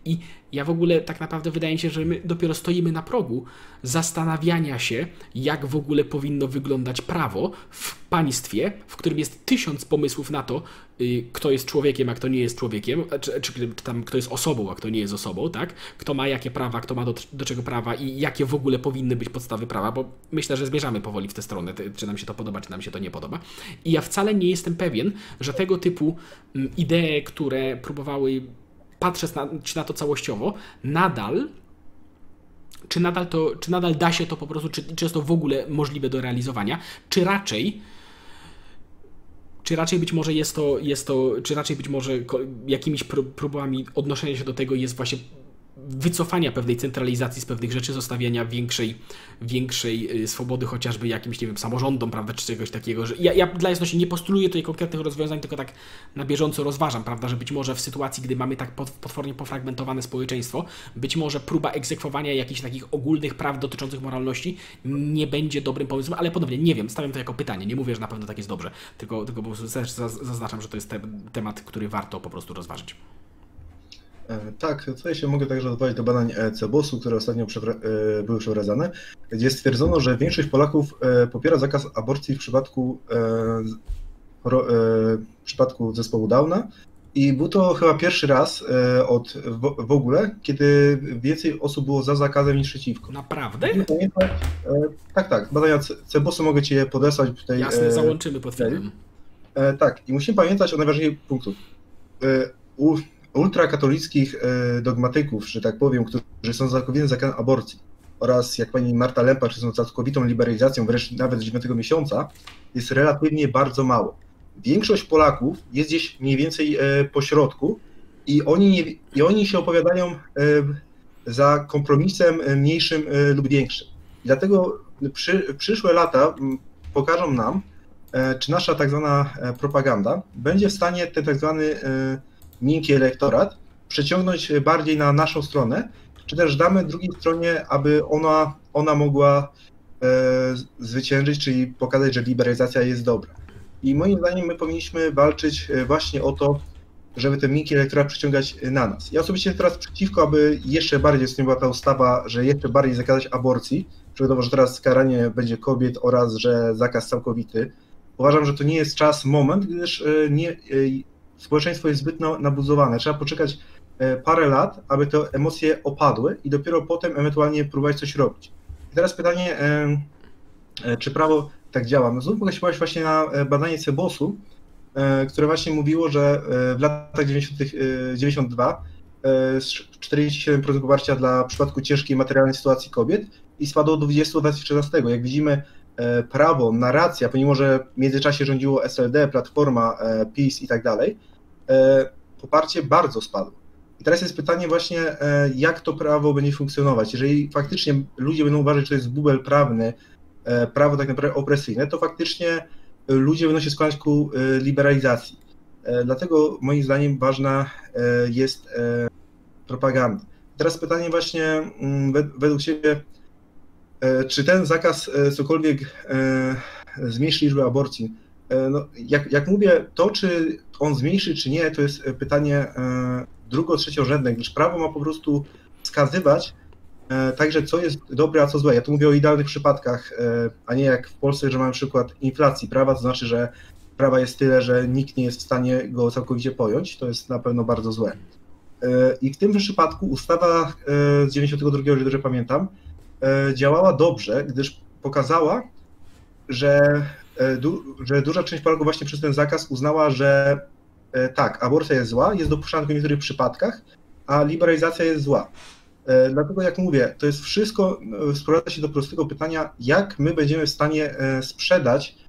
I ja w ogóle tak naprawdę wydaje mi się, że my dopiero stoimy na progu zastanawiania się, jak w ogóle powinno wyglądać prawo w państwie, w którym jest tysiąc pomysłów na to, y, kto jest człowiekiem, a kto nie jest człowiekiem, czy, czy, tam kto jest osobą, a kto nie jest osobą, tak? Kto ma jakie prawa, kto ma do, do czego prawa i jakie w ogóle powinny być podstawy prawa, bo myślę, że zmierzamy powoli w tę stronę, czy nam się to podoba, czy nam się to nie podoba. I ja wcale nie jestem pewien, że tego typu mm, idee, które próbowały patrząc na, czy na to całościowo, nadal czy nadal, to, czy nadal da się to po prostu, czy, czy jest to w ogóle możliwe do realizowania, czy raczej czy raczej być może jest to, jest to czy raczej być może jakimiś próbami odnoszenia się do tego jest właśnie wycofania pewnej centralizacji z pewnych rzeczy, zostawiania większej, większej y, swobody chociażby jakimś, nie wiem, samorządom, prawda, czy czegoś takiego, że ja, ja dla jasności nie postuluję tutaj konkretnych rozwiązań, tylko tak na bieżąco rozważam, prawda, że być może w sytuacji, gdy mamy tak potwornie pofragmentowane społeczeństwo, być może próba egzekwowania jakichś takich ogólnych praw dotyczących moralności nie będzie dobrym pomysłem, ale ponownie nie wiem, stawiam to jako pytanie, nie mówię, że na pewno tak jest dobrze, tylko, tylko po prostu zaznaczam, że to jest te, temat, który warto po prostu rozważyć. E, tak, tutaj się mogę także odwołać do badań e, CBOS-u, które ostatnio e, były przeprowadzane, gdzie stwierdzono, że większość Polaków popiera zakaz aborcji w przypadku, w przypadku zespołu Downa i był to chyba pierwszy raz od w ogóle, kiedy więcej osób było za zakazem niż przeciwko. Naprawdę? Tak, tak. Badania CBOS-u mogę Ci je podesłać. Tutaj, Jasne, załączymy pod filmem. Tak, i musimy pamiętać o najważniejszych punktach ultrakatolickich e, dogmatyków, że tak powiem, którzy są całkowicie za aborcji oraz jak pani Marta Lempa, czy są całkowitą liberalizacją, wreszcie nawet z 9 miesiąca, jest relatywnie bardzo mało. Większość Polaków jest gdzieś mniej więcej e, po środku i oni, nie, i oni się opowiadają e, za kompromisem mniejszym lub większym. Dlatego przy, przyszłe lata pokażą nam, czy nasza tak zwana propaganda będzie w stanie ten tak zwany miękki elektorat przeciągnąć bardziej na naszą stronę, czy też damy drugiej stronie, aby ona, ona mogła e, zwyciężyć, czyli pokazać, że liberalizacja jest dobra. I moim zdaniem my powinniśmy walczyć e, właśnie o to, żeby ten miękki elektorat przyciągać na nas. Ja osobiście teraz przeciwko, aby jeszcze bardziej istniała ta ustawa, że jeszcze bardziej zakazać aborcji, przykładowo, że teraz karanie będzie kobiet oraz, że zakaz całkowity. Uważam, że to nie jest czas, moment, gdyż e, nie, e, społeczeństwo jest zbyt nabuzowane. Trzeba poczekać e, parę lat, aby te emocje opadły i dopiero potem ewentualnie próbować coś robić. I teraz pytanie, e, e, czy prawo tak działa? No znów mogę właśnie na badanie Cebosu, które właśnie mówiło, że w latach 90, 92 47% poparcia dla przypadku ciężkiej materialnej sytuacji kobiet i spadło do 20 w 2013. Jak widzimy, prawo, narracja, pomimo że w międzyczasie rządziło SLD, Platforma, PiS i tak dalej, E, poparcie bardzo spadło. I teraz jest pytanie właśnie, e, jak to prawo będzie funkcjonować. Jeżeli faktycznie ludzie będą uważać, że to jest bubel prawny, e, prawo tak naprawdę opresyjne, to faktycznie ludzie będą się skłaniać ku liberalizacji. Dlatego moim zdaniem ważna jest propaganda. Teraz pytanie właśnie mm, według Ciebie, czy ten zakaz cokolwiek zmniejszy liczbę aborcji? E, no, jak, jak mówię, to czy on zmniejszy, czy nie, to jest pytanie e, drugo, trzeciorzędne, gdyż prawo ma po prostu wskazywać e, także, co jest dobre, a co złe. Ja tu mówię o idealnych przypadkach, a nie jak w Polsce, że mamy przykład inflacji prawa, to znaczy, że prawa jest tyle, że nikt nie jest w stanie go całkowicie pojąć, to jest na pewno bardzo złe. I w tym przypadku ustawa z 92, jeżeli dobrze pamiętam, działała dobrze, gdyż pokazała, że E, że duża część Polaków właśnie przez ten zakaz uznała, że e, tak, aborcja jest zła, jest dopuszczalna w niektórych przypadkach, a liberalizacja jest zła. E, dlatego, jak mówię, to jest wszystko, sprowadza się do prostego pytania, jak my będziemy w stanie sprzedać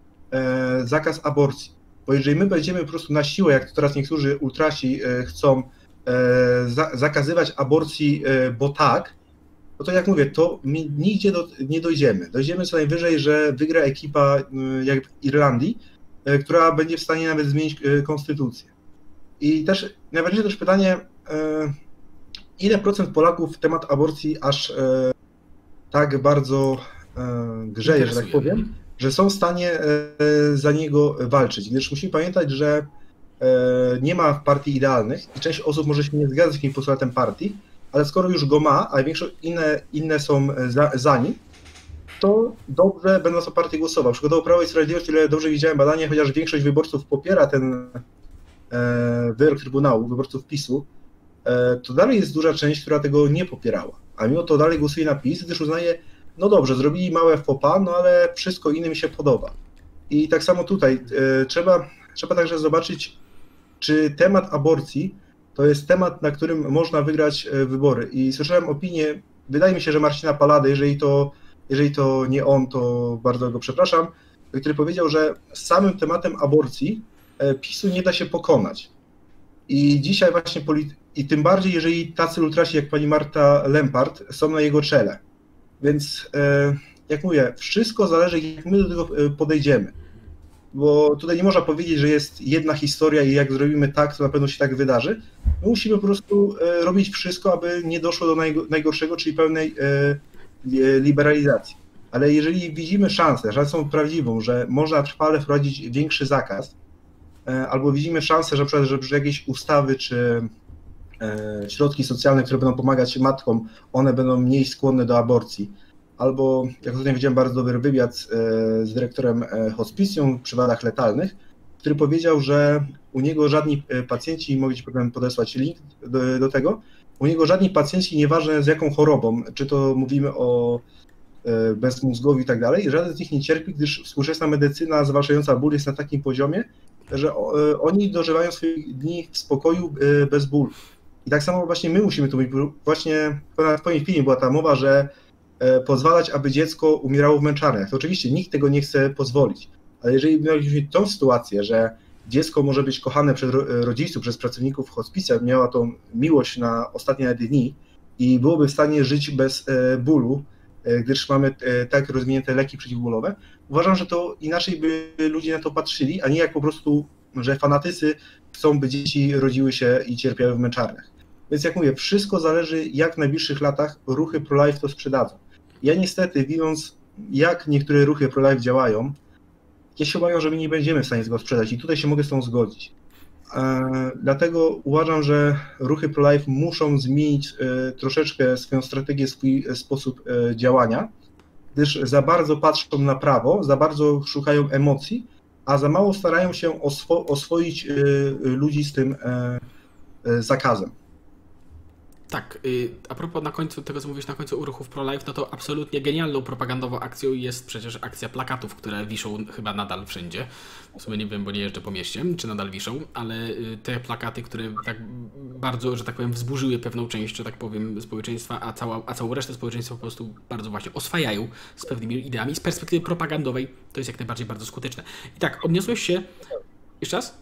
zakaz aborcji. Bo jeżeli my będziemy po prostu na siłę, jak to teraz niektórzy ultrasi chcą zakazywać aborcji, bo tak, no to jak mówię, to nigdzie do, nie dojdziemy. Dojdziemy co najwyżej, że wygra ekipa y, jak w Irlandii, y, która będzie w stanie nawet zmienić y, konstytucję. I też najważniejsze też pytanie, ile procent Polaków temat aborcji aż tak bardzo grzeje, że tak powiem, że są w stanie za niego walczyć, gdyż musimy pamiętać, że nie ma partii idealnych i część osób może się nie zgadzać z jakimś postulatem partii, ale skoro już go ma, a większość inne, inne są za, za nim, to dobrze będą za partię głosował. Przykładowo Prawo i Sprawiedliwość, ile dobrze widziałem badanie, chociaż większość wyborców popiera ten e, wyrok Trybunału, wyborców PiSu, e, to dalej jest duża część, która tego nie popierała. A mimo to dalej głosuje na PiS, gdyż uznaje, no dobrze, zrobili małe fopa, no ale wszystko inne mi się podoba. I tak samo tutaj e, trzeba, trzeba także zobaczyć, czy temat aborcji to jest temat, na którym można wygrać e, wybory. I słyszałem opinię, wydaje mi się, że Marcina Palady, jeżeli to, jeżeli to nie on, to bardzo go przepraszam, który powiedział, że samym tematem aborcji e, PiSu nie da się pokonać. I dzisiaj właśnie, i tym bardziej, jeżeli tacy ultrasi jak pani Marta Lempart są na jego czele. Więc, e, jak mówię, wszystko zależy, jak my do tego podejdziemy bo tutaj nie można powiedzieć, że jest jedna historia i jak zrobimy tak, to na pewno się tak wydarzy. My musimy po prostu e, robić wszystko, aby nie doszło do najgorszego, czyli pełnej e, liberalizacji. Ale jeżeli widzimy szansę, szansą prawdziwą, że można trwale wprowadzić większy zakaz, e, albo widzimy szansę, że, na że jakieś ustawy czy środki socjalne, które będą pomagać matkom, one będą mniej skłonne do aborcji, albo jak ostatnio widziałem bardzo dobry wywiad e, z dyrektorem e, hospicjum przy wadach letalnych, który powiedział, że u niego żadni e, pacjenci, mogę Ci podesłać link do, do, tego, u niego żadni pacjenci, nieważne z jaką chorobą, czy to mówimy o bezmózgowi i tak dalej, żaden z nich nie cierpi, gdyż współczesna medycyna zwalczająca ból jest na takim poziomie, że oni dożywają swoich dni w spokoju bez bólu. I tak samo właśnie my musimy tu być, właśnie w Twoim filmie była ta mowa, że pozwalać, aby dziecko umierało w męczarniach. To oczywiście nikt tego nie chce pozwolić, ale jeżeli mieliśmy tą sytuację, że dziecko może być kochane przez rodziców, przez pracowników hospicja, miała tą miłość na ostatnie dni i byłoby w stanie żyć bez e, bólu, e, gdyż mamy tak rozwinięte leki przeciwbólowe, uważam, że to inaczej by ludzie na to patrzyli, a nie jak po prostu, że fanatycy chcą, by dzieci rodziły się i cierpiały w męczarniach. Więc jak mówię, wszystko zależy, jak w najbliższych latach ruchy pro-life to sprzedadzą. Ja niestety, widząc jak niektóre ruchy pro-life działają, ja się obawiam, że my nie będziemy w stanie tego sprzedać i tutaj się mogę z tą zgodzić. E, dlatego uważam, że ruchy pro-life muszą zmienić e, troszeczkę swoją strategię, swój e, sposób działania, gdyż za bardzo patrzą na prawo, za bardzo szukają emocji, a za mało starają się oswo oswoić ludzi z tym zakazem. Tak, y, a propos na końcu tego, co mówisz na końcu ruchów pro-life, no to absolutnie genialną propagandową akcją jest przecież akcja plakatów, które wiszą chyba nadal wszędzie. W sumie nie wiem, bo nie jeżdżę po mieście, czy nadal wiszą, ale y, te plakaty, które tak bardzo, że tak powiem, wzburzyły pewną część, że tak powiem, społeczeństwa, a, cała, a całą resztę społeczeństwa po prostu bardzo właśnie oswajają z pewnymi ideami. Z perspektywy propagandowej to jest jak najbardziej bardzo skuteczne. I tak, odniosłeś się... Jeszcze raz?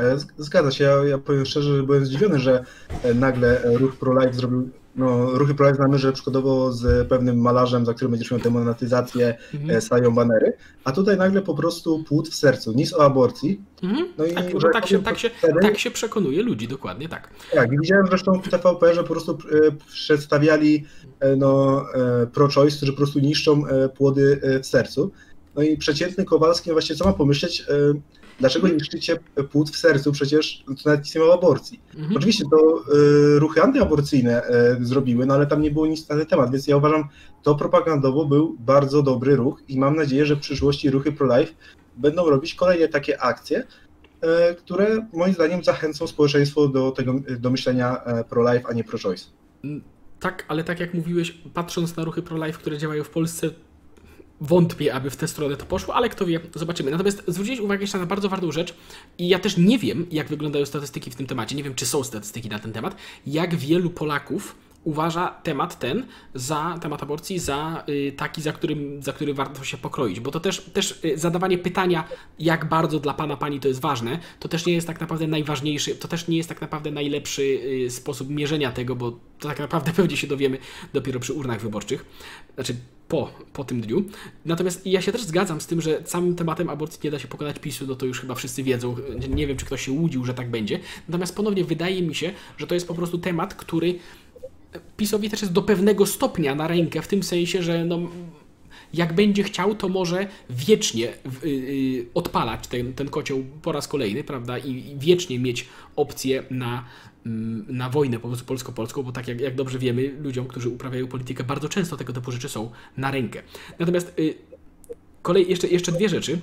E, zgadza się, ja, ja powiem szczerze, że byłem zdziwiony, że e, nagle e, ruch pro-life zrobił, no ruchy pro-life znamy, że przykładowo z pewnym malarzem, za którym będziesz miał demonetyzację, mhm. stają banery, a tutaj nagle po prostu płód w sercu, nic o aborcji. Mhm. No i tak, tak, się, tak, się, tak się przekonuje ludzi, dokładnie tak. Tak, i widziałem zresztą w TVP, że po prostu przedstawiali no, pro-choice, którzy po prostu niszczą płody w sercu. No i przeciętny Kowalski, no właśnie co ma pomyśleć, Dlaczego niszczycie płód w sercu? Przecież to nawet nie ma aborcji. Mhm. Oczywiście to y, ruchy antyaborcyjne y, zrobiły, no ale tam nie było nic na ten temat, więc ja uważam, to propagandowo był bardzo dobry ruch i mam nadzieję, że w przyszłości ruchy pro-life będą robić kolejne takie akcje, y, które moim zdaniem zachęcą społeczeństwo do tego, do myślenia pro-life, a nie pro-choice. Tak, ale tak jak mówiłeś, patrząc na ruchy pro-life, które działają w Polsce, wątpię, aby w tę stronę to poszło, ale kto wie, zobaczymy. Natomiast zwrócić uwagę jeszcze na bardzo ważną rzecz i ja też nie wiem, jak wyglądają statystyki w tym temacie, nie wiem, czy są statystyki na ten temat, jak wielu Polaków uważa temat ten za temat aborcji za y, taki, za, którym, za który warto się pokroić. Bo to też, też y, zadawanie pytania, jak bardzo dla pana, pani to jest ważne, to też nie jest tak naprawdę najważniejszy, to też nie jest tak naprawdę najlepszy y, sposób mierzenia tego, bo to tak naprawdę pewnie się dowiemy dopiero przy urnach wyborczych. Znaczy po, po tym dniu. Natomiast ja się też zgadzam z tym, że samym tematem aborcji nie da się pokonać PiSu, no to już chyba wszyscy wiedzą. Nie wiem, czy ktoś się łudził, że tak będzie. Natomiast ponownie wydaje mi się, że to jest po prostu temat, który PiSowi też jest do pewnego stopnia na rękę, w tym sensie, że no, jak będzie chciał, to może wiecznie odpalać ten, ten kocioł po raz kolejny, prawda, i wiecznie mieć opcję na na wojnę po prostu polsko-polską, bo tak jak, jak dobrze wiemy, ludziom, którzy uprawiają politykę, bardzo często tego typu rzeczy są na rękę. Natomiast y, kolej, jeszcze, jeszcze dwie rzeczy.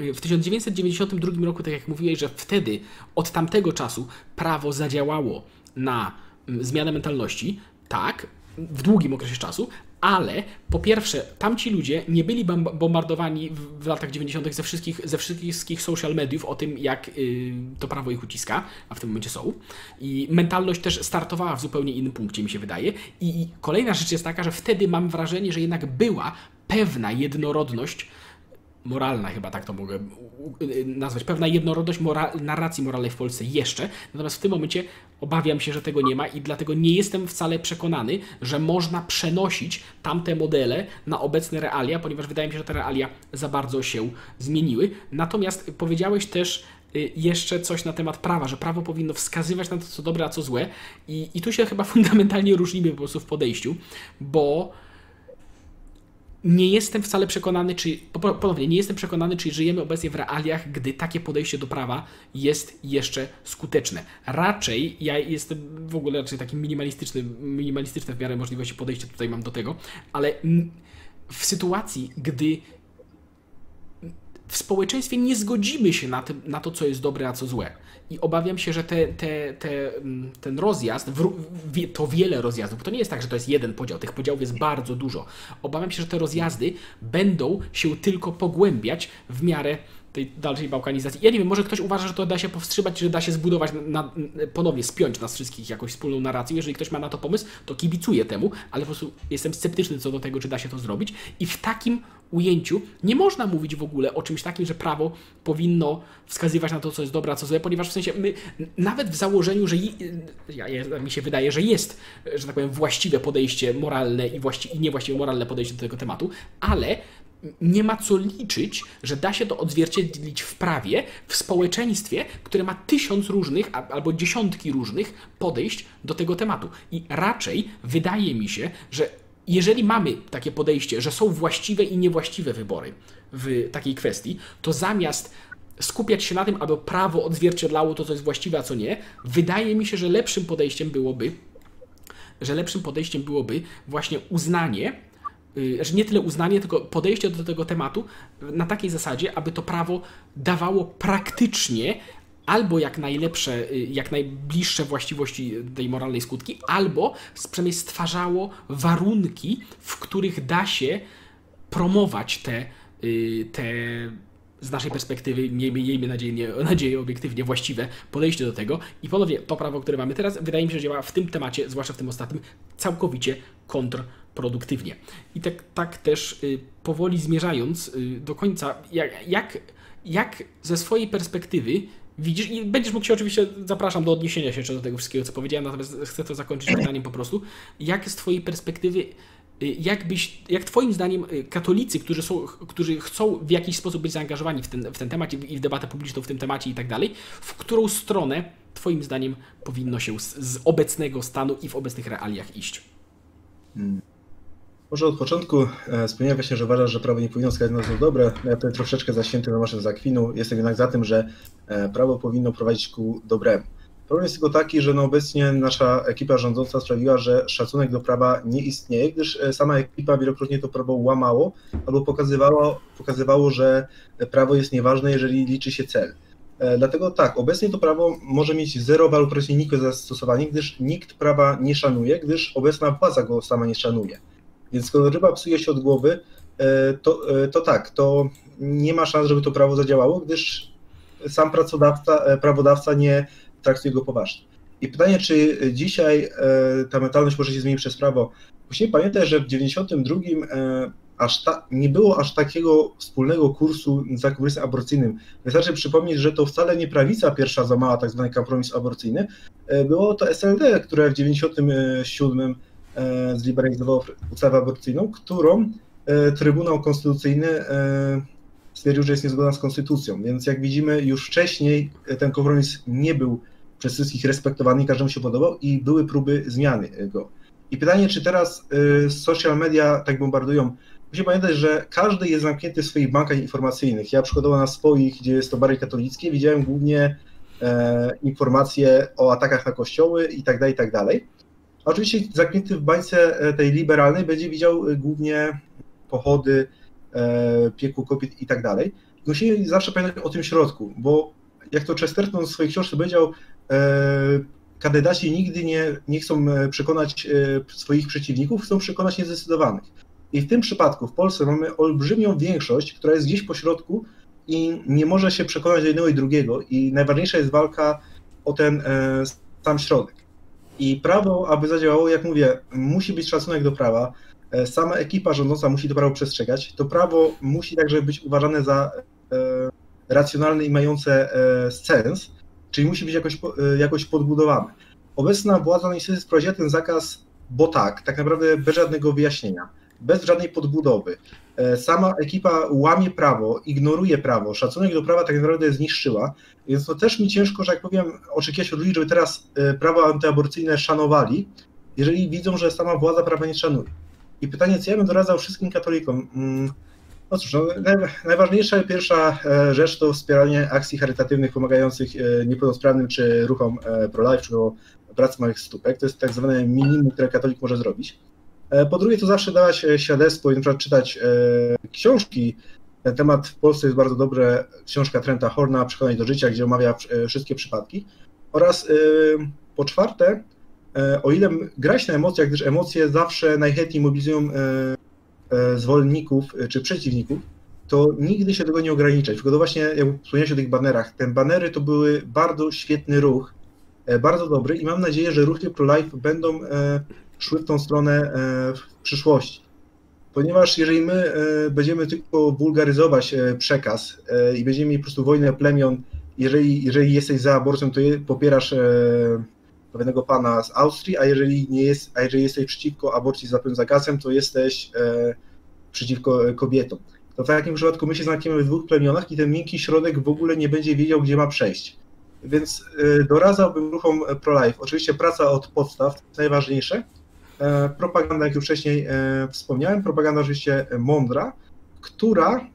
Y, w 1992 roku, tak jak mówiłeś, że wtedy, od tamtego czasu, prawo zadziałało na mm, zmianę mentalności, tak, w długim okresie czasu, ale po pierwsze, tamci ludzie nie byli bombardowani w, latach 90. ze wszystkich, ze wszystkich social mediów o tym, jak y, to prawo ich uciska, a w tym momencie są. I mentalność też startowała w zupełnie innym punkcie, mi się wydaje. I kolejna rzecz jest taka, że wtedy mam wrażenie, że jednak była pewna jednorodność moralna, chyba tak to mogę nazwać, pewna jednorodność narracji moralnej w Polsce jeszcze, natomiast w tym momencie obawiam się, że tego nie ma i dlatego nie jestem wcale przekonany, że można przenosić tamte modele na obecne realia, ponieważ wydaje mi się, że te realia za bardzo się zmieniły. Natomiast powiedziałeś też y, jeszcze coś na temat prawa, że prawo powinno wskazywać na to, co dobre, a co złe i, i tu się chyba fundamentalnie różnimy po prostu w podejściu, bo nie jestem wcale przekonany, czy ponownie nie jestem przekonany, czy żyjemy obecnie w realiach, gdy takie podejście do prawa jest jeszcze skuteczne. Raczej ja jestem w ogóle raczej takim minimalistyczny, minimalistyczne w miarę możliwości podejścia tutaj mam do tego, ale w sytuacji, gdy w społeczeństwie nie zgodzimy się na, na to, co jest dobre, a co złe. I obawiam się, że te, te, te, mm, ten rozjazd, to wiele rozjazdów, bo to nie jest tak, że to jest jeden podział, tych podziałów jest bardzo dużo. Obawiam się, że te rozjazdy będą się tylko pogłębiać w miarę tej dalszej bałkanizacji. Ja nie wiem, może ktoś uważa, że to da się powstrzymać, że da się zbudować, na, ponownie spiąć nas wszystkich jakąś wspólną narrację. Jeżeli ktoś ma na to pomysł, to kibicuję temu, ale po prostu jestem sceptyczny co do tego, czy da się to zrobić. I w takim ujęciu nie można mówić w ogóle o czymś takim, że prawo powinno wskazywać na to, co jest dobre, a co złe, ponieważ w sensie my, nawet w założeniu, że ja, ja, mi się wydaje, że jest, że tak powiem, właściwe podejście moralne i, właści, i niewłaściwe moralne podejście do tego tematu, ale nie ma co liczyć, że da się to odzwierciedlić w prawie, w społeczeństwie, które ma tysiąc różnych albo dziesiątki różnych podejść do tego tematu. I raczej wydaje mi się, że jeżeli mamy takie podejście, że są właściwe i niewłaściwe wybory w takiej kwestii, to zamiast skupiać się na tym, aby prawo odzwierciedlało to, co jest właściwe, a co nie, wydaje mi się, że lepszym podejściem byłoby, że lepszym podejściem byłoby właśnie uznanie, y, że nie tyle uznanie, tylko podejście do tego tematu na takiej zasadzie, aby to prawo dawało praktycznie albo jak najlepsze, y, jak najbliższe właściwości tej moralnej skutki, albo przynajmniej stwarzało warunki, w których da się promować te, y, te z naszej perspektywy, miejmy nadzieję, nadzieję obiektywnie właściwe podejście do tego. I ponownie to prawo, które mamy teraz, wydaje mi się, że działa w tym temacie, zwłaszcza w tym ostatnim, całkowicie kontrproduktywnie. I tak, tak też y, powoli zmierzając do końca, jak, jak, jak ze swojej perspektywy widzisz i będziesz mógł się oczywiście, zapraszam do odniesienia się jeszcze do tego wszystkiego, co powiedziałem, natomiast chcę to zakończyć pytaniem po prostu. Jak z Twojej perspektywy, y, jak, byś, jak Twoim zdaniem y, katolicy, którzy, są, którzy chcą w jakiś sposób być zaangażowani w ten, w ten temat i w debatę publiczną w tym temacie i tak dalej, w którą stronę Twoim zdaniem powinno się z, z obecnego stanu i w obecnych realiach iść? Hmm. Może od początku e, wspomniałem właśnie, że uważasz, że prawo nie powinno wskazać na zło dobre. Ja tutaj troszeczkę zaświęty Tomaszem z Akwinu. Jestem jednak za tym, że e, prawo powinno prowadzić ku dobremu. Problem jest tylko taki, że no obecnie nasza ekipa rządząca sprawiła, że szacunek do prawa nie istnieje, gdyż e, sama ekipa wielokrotnie to prawo łamało albo pokazywało, pokazywało że prawo jest nieważne, jeżeli liczy się cel. Dlatego tak, obecnie to prawo może mieć zerowe lub praktycznie nikłe zastosowanie, gdyż nikt prawa nie szanuje, gdyż obecna władza go sama nie szanuje. Więc skoro ryba psuje się od głowy, e, to, e, to tak, to nie ma szans, żeby to prawo zadziałało, gdyż sam pracodawca, e, prawodawca nie traktuje go poważnie. I pytanie, czy dzisiaj ta mentalność może się zmienić przez prawo? Musimy pamiętać, że w 92 aż ta, nie było aż takiego wspólnego kursu za kompromisem aborcyjnym. Wystarczy przypomnieć, że to wcale nie prawica pierwsza zamała tak zwany kompromis aborcyjny, było to SLD, które w 97 E, zliberalizowało ustawę aborcyjną, którą e, Trybunał Konstytucyjny e, stwierdził, że jest niezgodna z konstytucją. Więc jak widzimy, już wcześniej ten kompromis nie był przez wszystkich respektowany każdemu się podobał i były próby zmiany go. I pytanie, czy teraz social media tak bombardują Musimy pamiętać, że każdy jest zamknięty w swoich bankach informacyjnych. Ja przykładowo na swoich, gdzie jest to bardziej katolickie, widziałem głównie e, informacje o atakach na kościoły i tak dalej, i tak dalej. Oczywiście zamknięty w bańce e, tej liberalnej będzie widział e, głównie pochody, e, piekło kobiet i tak dalej. Musimy zawsze pamiętać o tym środku, bo jak to Chesterton w swojej książce powiedział, kandydaci nigdy nie, nie chcą przekonać swoich przeciwników, chcą przekonać niezdecydowanych. I w tym przypadku w Polsce mamy olbrzymią większość, która jest gdzieś po środku i nie może się przekonać do jednego i drugiego. I najważniejsza jest walka o ten sam środek. I prawo, aby zadziałało, jak mówię, musi być szacunek do prawa. E, sama ekipa rządząca musi to prawo przestrzegać. To prawo musi także być uważane za e, racjonalne i mające e, sens, czyli musi być jakoś, jakoś podbudowane. Obecna władza niestety wprowadziła ten zakaz, bo tak, tak naprawdę bez żadnego wyjaśnienia, bez żadnej podbudowy. E, sama ekipa łamie prawo, ignoruje prawo, szacunek do prawa tak naprawdę zniszczyła, więc to też mi ciężko, że jak powiem, oczekiwać od ludzi, żeby teraz e, prawo antyaborcyjne szanowali, jeżeli widzą, że sama władza prawa nie szanuje. I pytanie, co ja bym doradzał wszystkim katolikom? Mm, no cóż, no, najważniejsza pierwsza e, rzecz to wspieranie akcji charytatywnych pomagających niepełnosprawnym czy ruchom pro-life, czy o pracy małych stópek. To jest tak zwane minimum, które katolik może zrobić. E, po drugie, to zawsze dawać e, świadectwo i na przykład czytać e, książki. Ten temat w Polsce jest bardzo dobre. Książka Trenta Horna, Przekonanie do życia, gdzie omawia wszystkie przypadki. Oraz po czwarte, o ile grać na emocjach, gdyż emocje zawsze najchętniej mobilizują zwolenników czy przeciwników, to nigdy się tego nie ograniczać. Tylko to właśnie, jak wspomniałeś o tych banerach, te banery to były bardzo świetny ruch, bardzo dobry i mam nadzieję, że ruchy pro-life będą szły w tą stronę e, w przyszłości. Ponieważ jeżeli my e, będziemy tylko wulgaryzować e, przekaz i będziemy mieli po prostu wojnę plemion, jeżeli, jeżeli jesteś za aborcją, to popierasz pewnego pana z Austrii, a jeżeli, nie jest, a jeżeli jesteś przeciwko aborcji za pełnym zakazem, to jesteś przeciwko kobietom. To w takim przypadku my się znajdziemy w dwóch plemionach i ten miękki środek w ogóle nie będzie wiedział, gdzie ma przejść. Więc doradzałbym ruchom pro-life. Oczywiście praca od podstaw, to jest najważniejsze, propaganda, jak już wcześniej e, wspomniałem, propaganda oczywiście mądra, która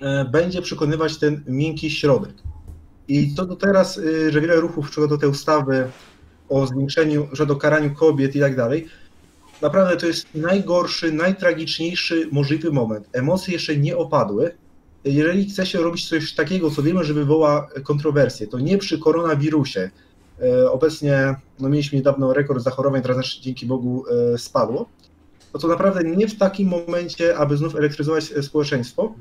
e, będzie przekonywać ten miękki środek. I to do teraz, że wiele ruchów, czego do tej ustawy o zwiększeniu, że do karaniu kobiet i tak dalej, naprawdę to jest najgorszy, najtragiczniejszy możliwy moment. Emocje jeszcze nie opadły. Jeżeli chce się robić coś takiego, co wiemy, że wywoła kontrowersje, to nie przy koronawirusie, E, obecnie no, mieliśmy niedawno rekord zachorowań, teraz też dzięki Bogu e, spadło. No to naprawdę nie w takim momencie, aby znów elektryzować e, społeczeństwo,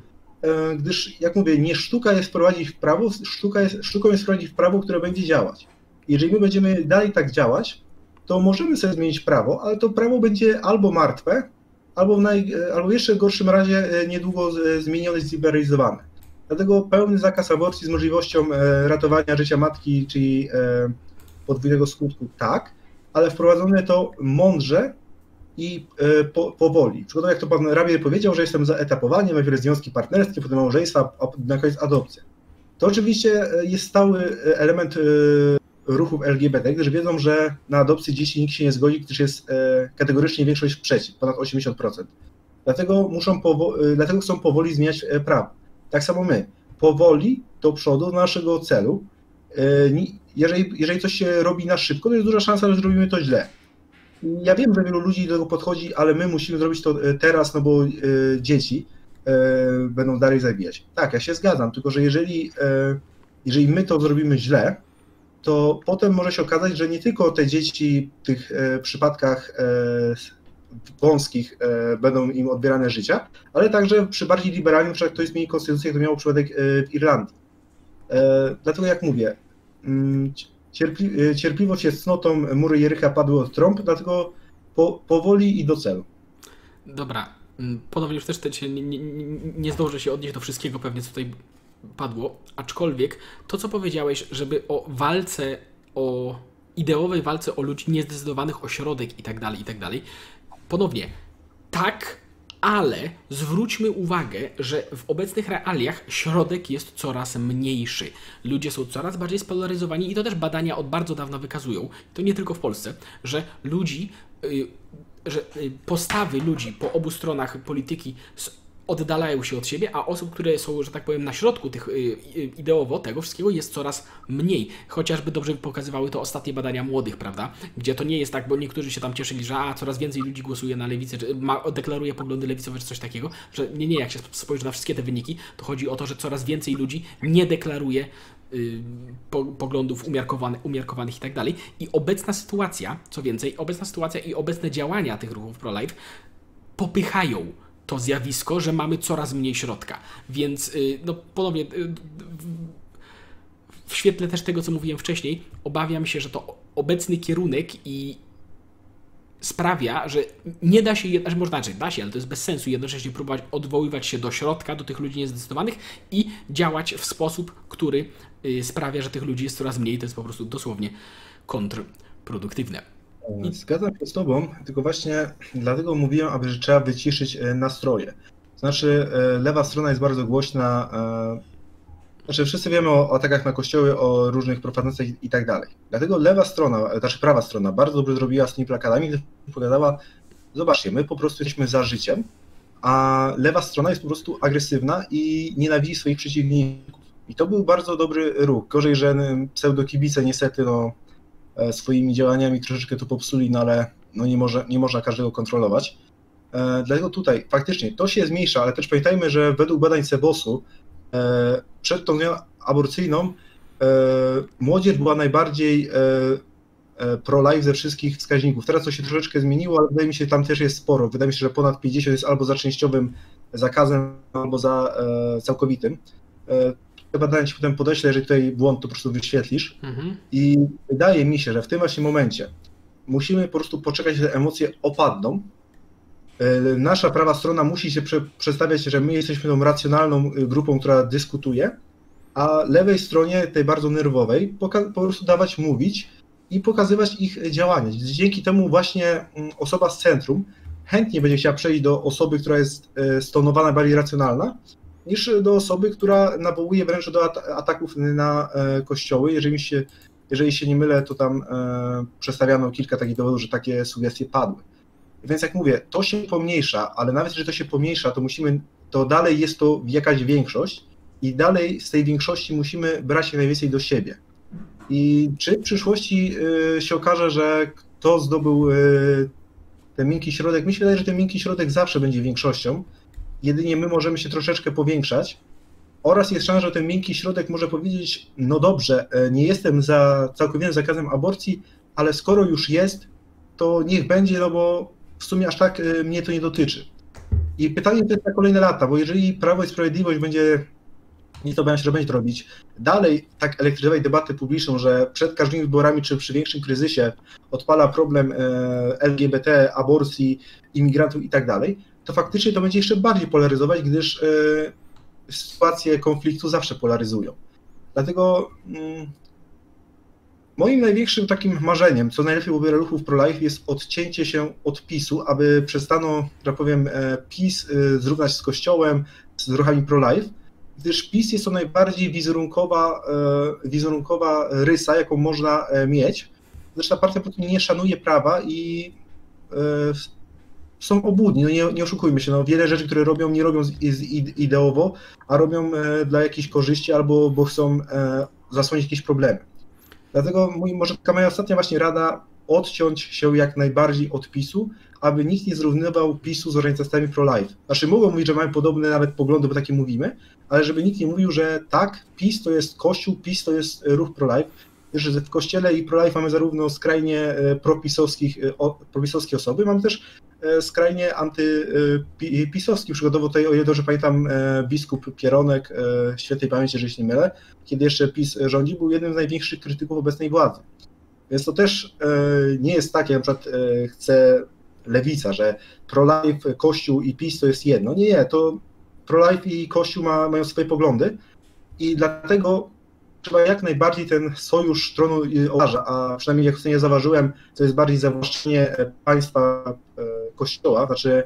gdyż, jak mówię, nie sztuka jest wprowadzić w prawo, sztuka jest, sztuką jest wprowadzić w prawo, które będzie działać. Jeżeli my będziemy dalej tak działać, to możemy sobie zmienić prawo, ale to prawo będzie albo martwe, albo w, naj, albo jeszcze gorszym razie niedługo zmienione, zliberalizowane. Dlatego pełny zakaz aborcji z możliwością ratowania życia matki, czyli podwójnego skutku, tak, ale wprowadzone to mądrze i e, po, powoli. Przykładowo, jak to pan Rabier powiedział, że jestem za etapowaniem, najpierw związki partnerskie, potem małżeństwa, a na koniec adopcja. To oczywiście e, jest stały e, element ruchów LGBT, gdyż wiedzą, że na adopcję dzieci nikt się nie zgodzi, gdyż jest kategorycznie większość przeciw, ponad 80%. Dlatego, muszą dlatego chcą powoli zmieniać prawo. Tak samo my, powoli do przodu do naszego celu, jeżeli, jeżeli coś się robi na szybko, to jest duża szansa, że zrobimy to źle. Ja wiem, że wielu ludzi do tego podchodzi, ale my musimy zrobić to e, teraz, no bo y, dzieci będą dalej zabijać. Tak, ja się zgadzam, tylko że jeżeli, jeżeli my to zrobimy źle, to potem może się okazać, że nie tylko te dzieci w tych przypadkach wąskich będą im odbierane życia, ale także przy bardziej liberalnym, przykład ktoś zmieni konstytucję, jak to miało przypadek w Irlandii. Dlatego jak mówię, Mm, cierpli, cierpliwość jest cnotą, mury Jericha padły od trąb, dlatego po, powoli i do celu. Dobra, mm, ponownie już też te, nie, nie, nie zdążę się odnieść do wszystkiego pewnie, co tutaj padło, aczkolwiek to, co powiedziałeś, żeby o walce, o ideowej walce o ludzi niezdecydowanych, o środek i tak dalej, i tak dalej, ponownie, tak, ale zwróćmy uwagę, że w obecnych realiach środek jest coraz mniejszy. Ludzie są coraz bardziej spolaryzowani i to też badania od bardzo dawna wykazują, to nie tylko w Polsce, że ludzi y, że y, postawy ludzi po obu stronach polityki oddalają się od siebie, a osób, które są, że tak powiem, na środku tych y, y, ideowo tego wszystkiego jest coraz mniej. Chociażby dobrze pokazywały to ostatnie badania młodych, prawda? Gdzie to nie jest tak, bo niektórzy się tam cieszyli, że a, coraz więcej ludzi głosuje na lewicę, czy ma, deklaruje poglądy lewicowe, czy coś takiego, że nie, nie, jak się spojrzy na wszystkie te wyniki, to chodzi o to, że coraz więcej ludzi nie deklaruje y, poglądów umiarkowanych, umiarkowanych i tak dalej. I obecna sytuacja, co więcej, obecna sytuacja i obecne działania tych ruchów pro-life popychają to zjawisko, że mamy coraz mniej środka. Więc y, no ponownie y, w świetle też tego, co mówiłem wcześniej, obawiam się, że to obecny kierunek i sprawia, że nie da się, że można znaczy, da się, ale to jest bez sensu jednocześnie próbować odwoływać się do środka, do tych ludzi niezdecydowanych i działać w sposób, który y, sprawia, że tych ludzi jest coraz mniej. To jest po prostu dosłownie kontrproduktywne. Zgadzam się z Tobą, tylko właśnie dlatego mówiłem, aby że trzeba wyciszyć e, nastroje. Znaczy, e, lewa strona jest bardzo głośna. E, znaczy, wszyscy wiemy o, atakach na kościoły, o różnych profanacjach i, tak dalej. Dlatego lewa strona, znaczy prawa strona, bardzo dobrze zrobiła z tymi plakatami, gdy pogadała, zobaczcie, my po prostu jesteśmy za życiem, a lewa strona jest po prostu agresywna i nienawidzi swoich przeciwników. I to był bardzo dobry ruch. Gorzej, że pseudokibice niestety no, swoimi działaniami troszeczkę to popsuli, no ale no nie, może, nie można każdego kontrolować. E, dlatego tutaj faktycznie to się zmniejsza, ale też pamiętajmy, że według badań Cebosu e, przed tą zmianą aborcyjną młodzież była najbardziej pro-life ze wszystkich wskaźników. Teraz to się troszeczkę zmieniło, ale wydaje mi się, że tam też jest sporo. Wydaje mi się, że ponad 50 jest albo za częściowym zakazem, albo za całkowitym te badania ci potem podeślę, jeżeli tutaj błąd, to po prostu wyświetlisz. Mhm. I wydaje mi się, że w tym właśnie momencie musimy po prostu poczekać, że emocje opadną. E, nasza prawa strona musi się prze, przedstawiać, że my jesteśmy tą racjonalną y, grupą, która dyskutuje, a lewej stronie, tej bardzo nerwowej, po prostu dawać mówić i pokazywać ich działanie. Dzięki temu właśnie mm, osoba z centrum chętnie będzie chciała przejść do osoby, która jest e, stonowana, bardziej racjonalna, niż do osoby, która nawołuje wręcz do ataków na e, kościoły. Jeżeli się, jeżeli się nie mylę, to tam e, przedstawiano kilka takich dowodów, że takie sugestie padły. Więc jak mówię, to się pomniejsza, ale nawet jeżeli to się pomniejsza, to musimy, to dalej jest to jakaś większość i dalej z tej większości musimy brać jak najwięcej do siebie. I czy w przyszłości e, się okaże, że kto zdobył ten miękki środek? Mi się wydaje, że ten miękki środek zawsze będzie większością, jedynie my możemy się troszeczkę powiększać. Oraz jest szansa, że ten miękki środek może powiedzieć: No dobrze, e, nie jestem za całkowitym zakazem aborcji, ale skoro już jest, to niech będzie, no bo w sumie aż tak e, mnie to nie dotyczy. I pytanie to jest na kolejne lata, bo jeżeli Prawo i Sprawiedliwość będzie, nie to będzie, że będzie to robić, dalej tak elektryzować debatę publiczną, że przed każdymi wyborami czy przy większym kryzysie odpala problem e, LGBT, aborcji, imigrantów i tak dalej, to faktycznie to będzie jeszcze bardziej polaryzować, gdyż e, sytuacje konfliktu zawsze polaryzują. Dlatego mm, moim największym takim marzeniem, co najlepiej byłoby ruchów pro-life, jest odcięcie się od PiSu, aby przestano, że powiem, e, PiS e, zrównać z Kościołem, z ruchami pro-life, gdyż PiS jest to najbardziej wizerunkowa, wizerunkowa rysa, jaką można mieć. Zresztą partia po nie szanuje prawa i są obłudni, no nie, nie oszukujmy się, no wiele rzeczy, które robią, nie robią z, z ideowo, a robią e, dla jakichś korzyści albo bo chcą e, zasłonić jakieś problemy. Dlatego mój, może taka moja ostatnia właśnie rada, odciąć się jak najbardziej od PiSu, aby nikt nie zrównywał PiSu z organizacjami pro-life. Znaczy mogą mówić, że mamy podobne nawet poglądy, bo takie mówimy, ale żeby nikt nie mówił, że tak, PiS to jest Kościół, PiS to jest ruch pro-life, że w Kościele i pro-life mamy zarówno skrajnie e, propisowskich, propisowskie osoby, mamy też E, skrajnie antypisowski. Przykładowo tutaj, o ile dobrze pamiętam, e, biskup Pieronek, e, świętej pamięci, jeżeli się nie mylę, kiedy jeszcze PiS rządzi, był jednym z największych krytyków obecnej władzy. Więc to też nie jest tak, jak na przykład chce lewica, że pro-life, Kościół i PiS to jest jedno. Nie, nie, to pro-life i Kościół ma, mają swoje poglądy i dlatego trzeba jak najbardziej ten sojusz tronu ołtarza, a przynajmniej jak sobie zauważyłem, to jest bardziej zawłaszczenie państwa kościoła, znaczy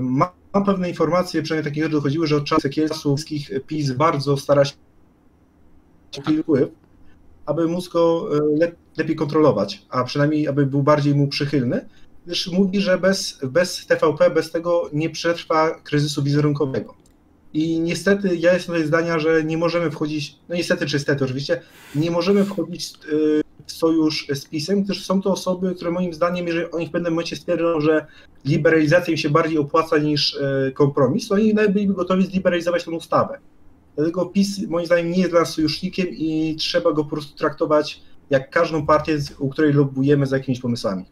mam, mam pewne informacje, przynajmniej takie dochodziły, że od czasów Sekielskich PiS bardzo stara się wpływ, aby móc go e, lepiej kontrolować, a przynajmniej aby był bardziej mu przychylny. gdyż mówi, że bez, bez TVP, bez tego nie przetrwa kryzysu wizerunkowego. I niestety ja jestem zdania, że nie możemy wchodzić, no niestety czy stety oczywiście, nie możemy wchodzić y, w sojusz z PiSem, gdyż są to osoby, które moim zdaniem, jeżeli oni w pewnym momencie stwierdzą, że liberalizacja im się bardziej opłaca niż y, kompromis, to oni nawet byliby gotowi zliberalizować tę ustawę. Dlatego PiS moim zdaniem nie jest dla nas sojusznikiem i trzeba go po prostu traktować jak każdą partię, u której lobbujemy za jakimiś pomysłami.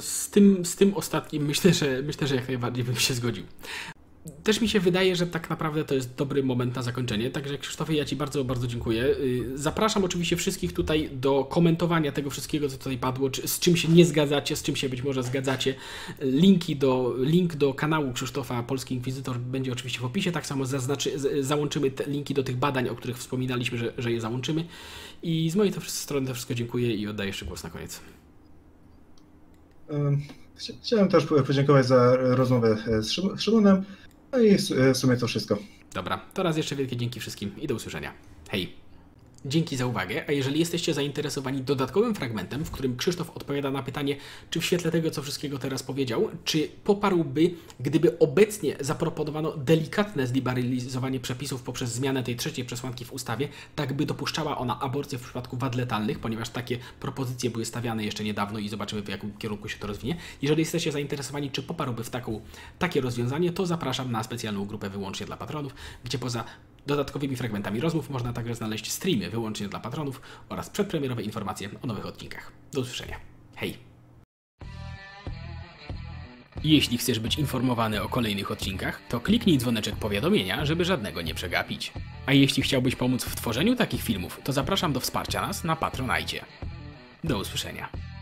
z, tym, z tym ostatnim myślę, że myślę, że jak najbardziej bym się zgodził. Też mi się wydaje, że tak naprawdę to jest dobry moment na zakończenie. Także Krzysztofie, ja Ci bardzo, bardzo dziękuję. Y, zapraszam oczywiście wszystkich tutaj do komentowania tego wszystkiego, co tutaj padło, czy, z czym się nie zgadzacie, z czym się być może zgadzacie. Linki do, link do kanału Krzysztofa Polski Inkwizytor będzie oczywiście w opisie. Tak samo zaznaczy, załączymy linki do tych badań, o których wspominaliśmy, że, że je załączymy. I z mojej to strony to wszystko dziękuję i oddaję jeszcze głos na koniec. Chciałem też podziękować za rozmowę z Szymonem. No i w sumie to wszystko. Dobra, to raz jeszcze wielkie dzięki wszystkim i do usłyszenia. Hej! Dzięki za uwagę, a jeżeli jesteście zainteresowani dodatkowym fragmentem, w którym Krzysztof odpowiada na pytanie, czy w świetle tego, co wszystkiego teraz powiedział, czy poparłby, gdyby obecnie zaproponowano delikatne zliberalizowanie przepisów poprzez zmianę tej trzeciej przesłanki w ustawie, tak by dopuszczała ona aborcję w przypadku wad letalnych, ponieważ takie propozycje były stawiane jeszcze niedawno i zobaczymy w jakim kierunku się to rozwinie. Jeżeli jesteście zainteresowani, czy poparłby w taką, takie rozwiązanie, to zapraszam na specjalną grupę wyłącznie dla patronów, gdzie poza dodatkowymi fragmentami rozmów można także znaleźć streamy wyłącznie dla patronów oraz przedpremierowe informacje o nowych odcinkach. Do usłyszenia. Hej! Jeśli chcesz być informowany o kolejnych odcinkach, to kliknij dzwoneczek powiadomienia, żeby żadnego nie przegapić. A jeśli chciałbyś pomóc w tworzeniu takich filmów, to zapraszam do wsparcia nas na Patronite. Do usłyszenia.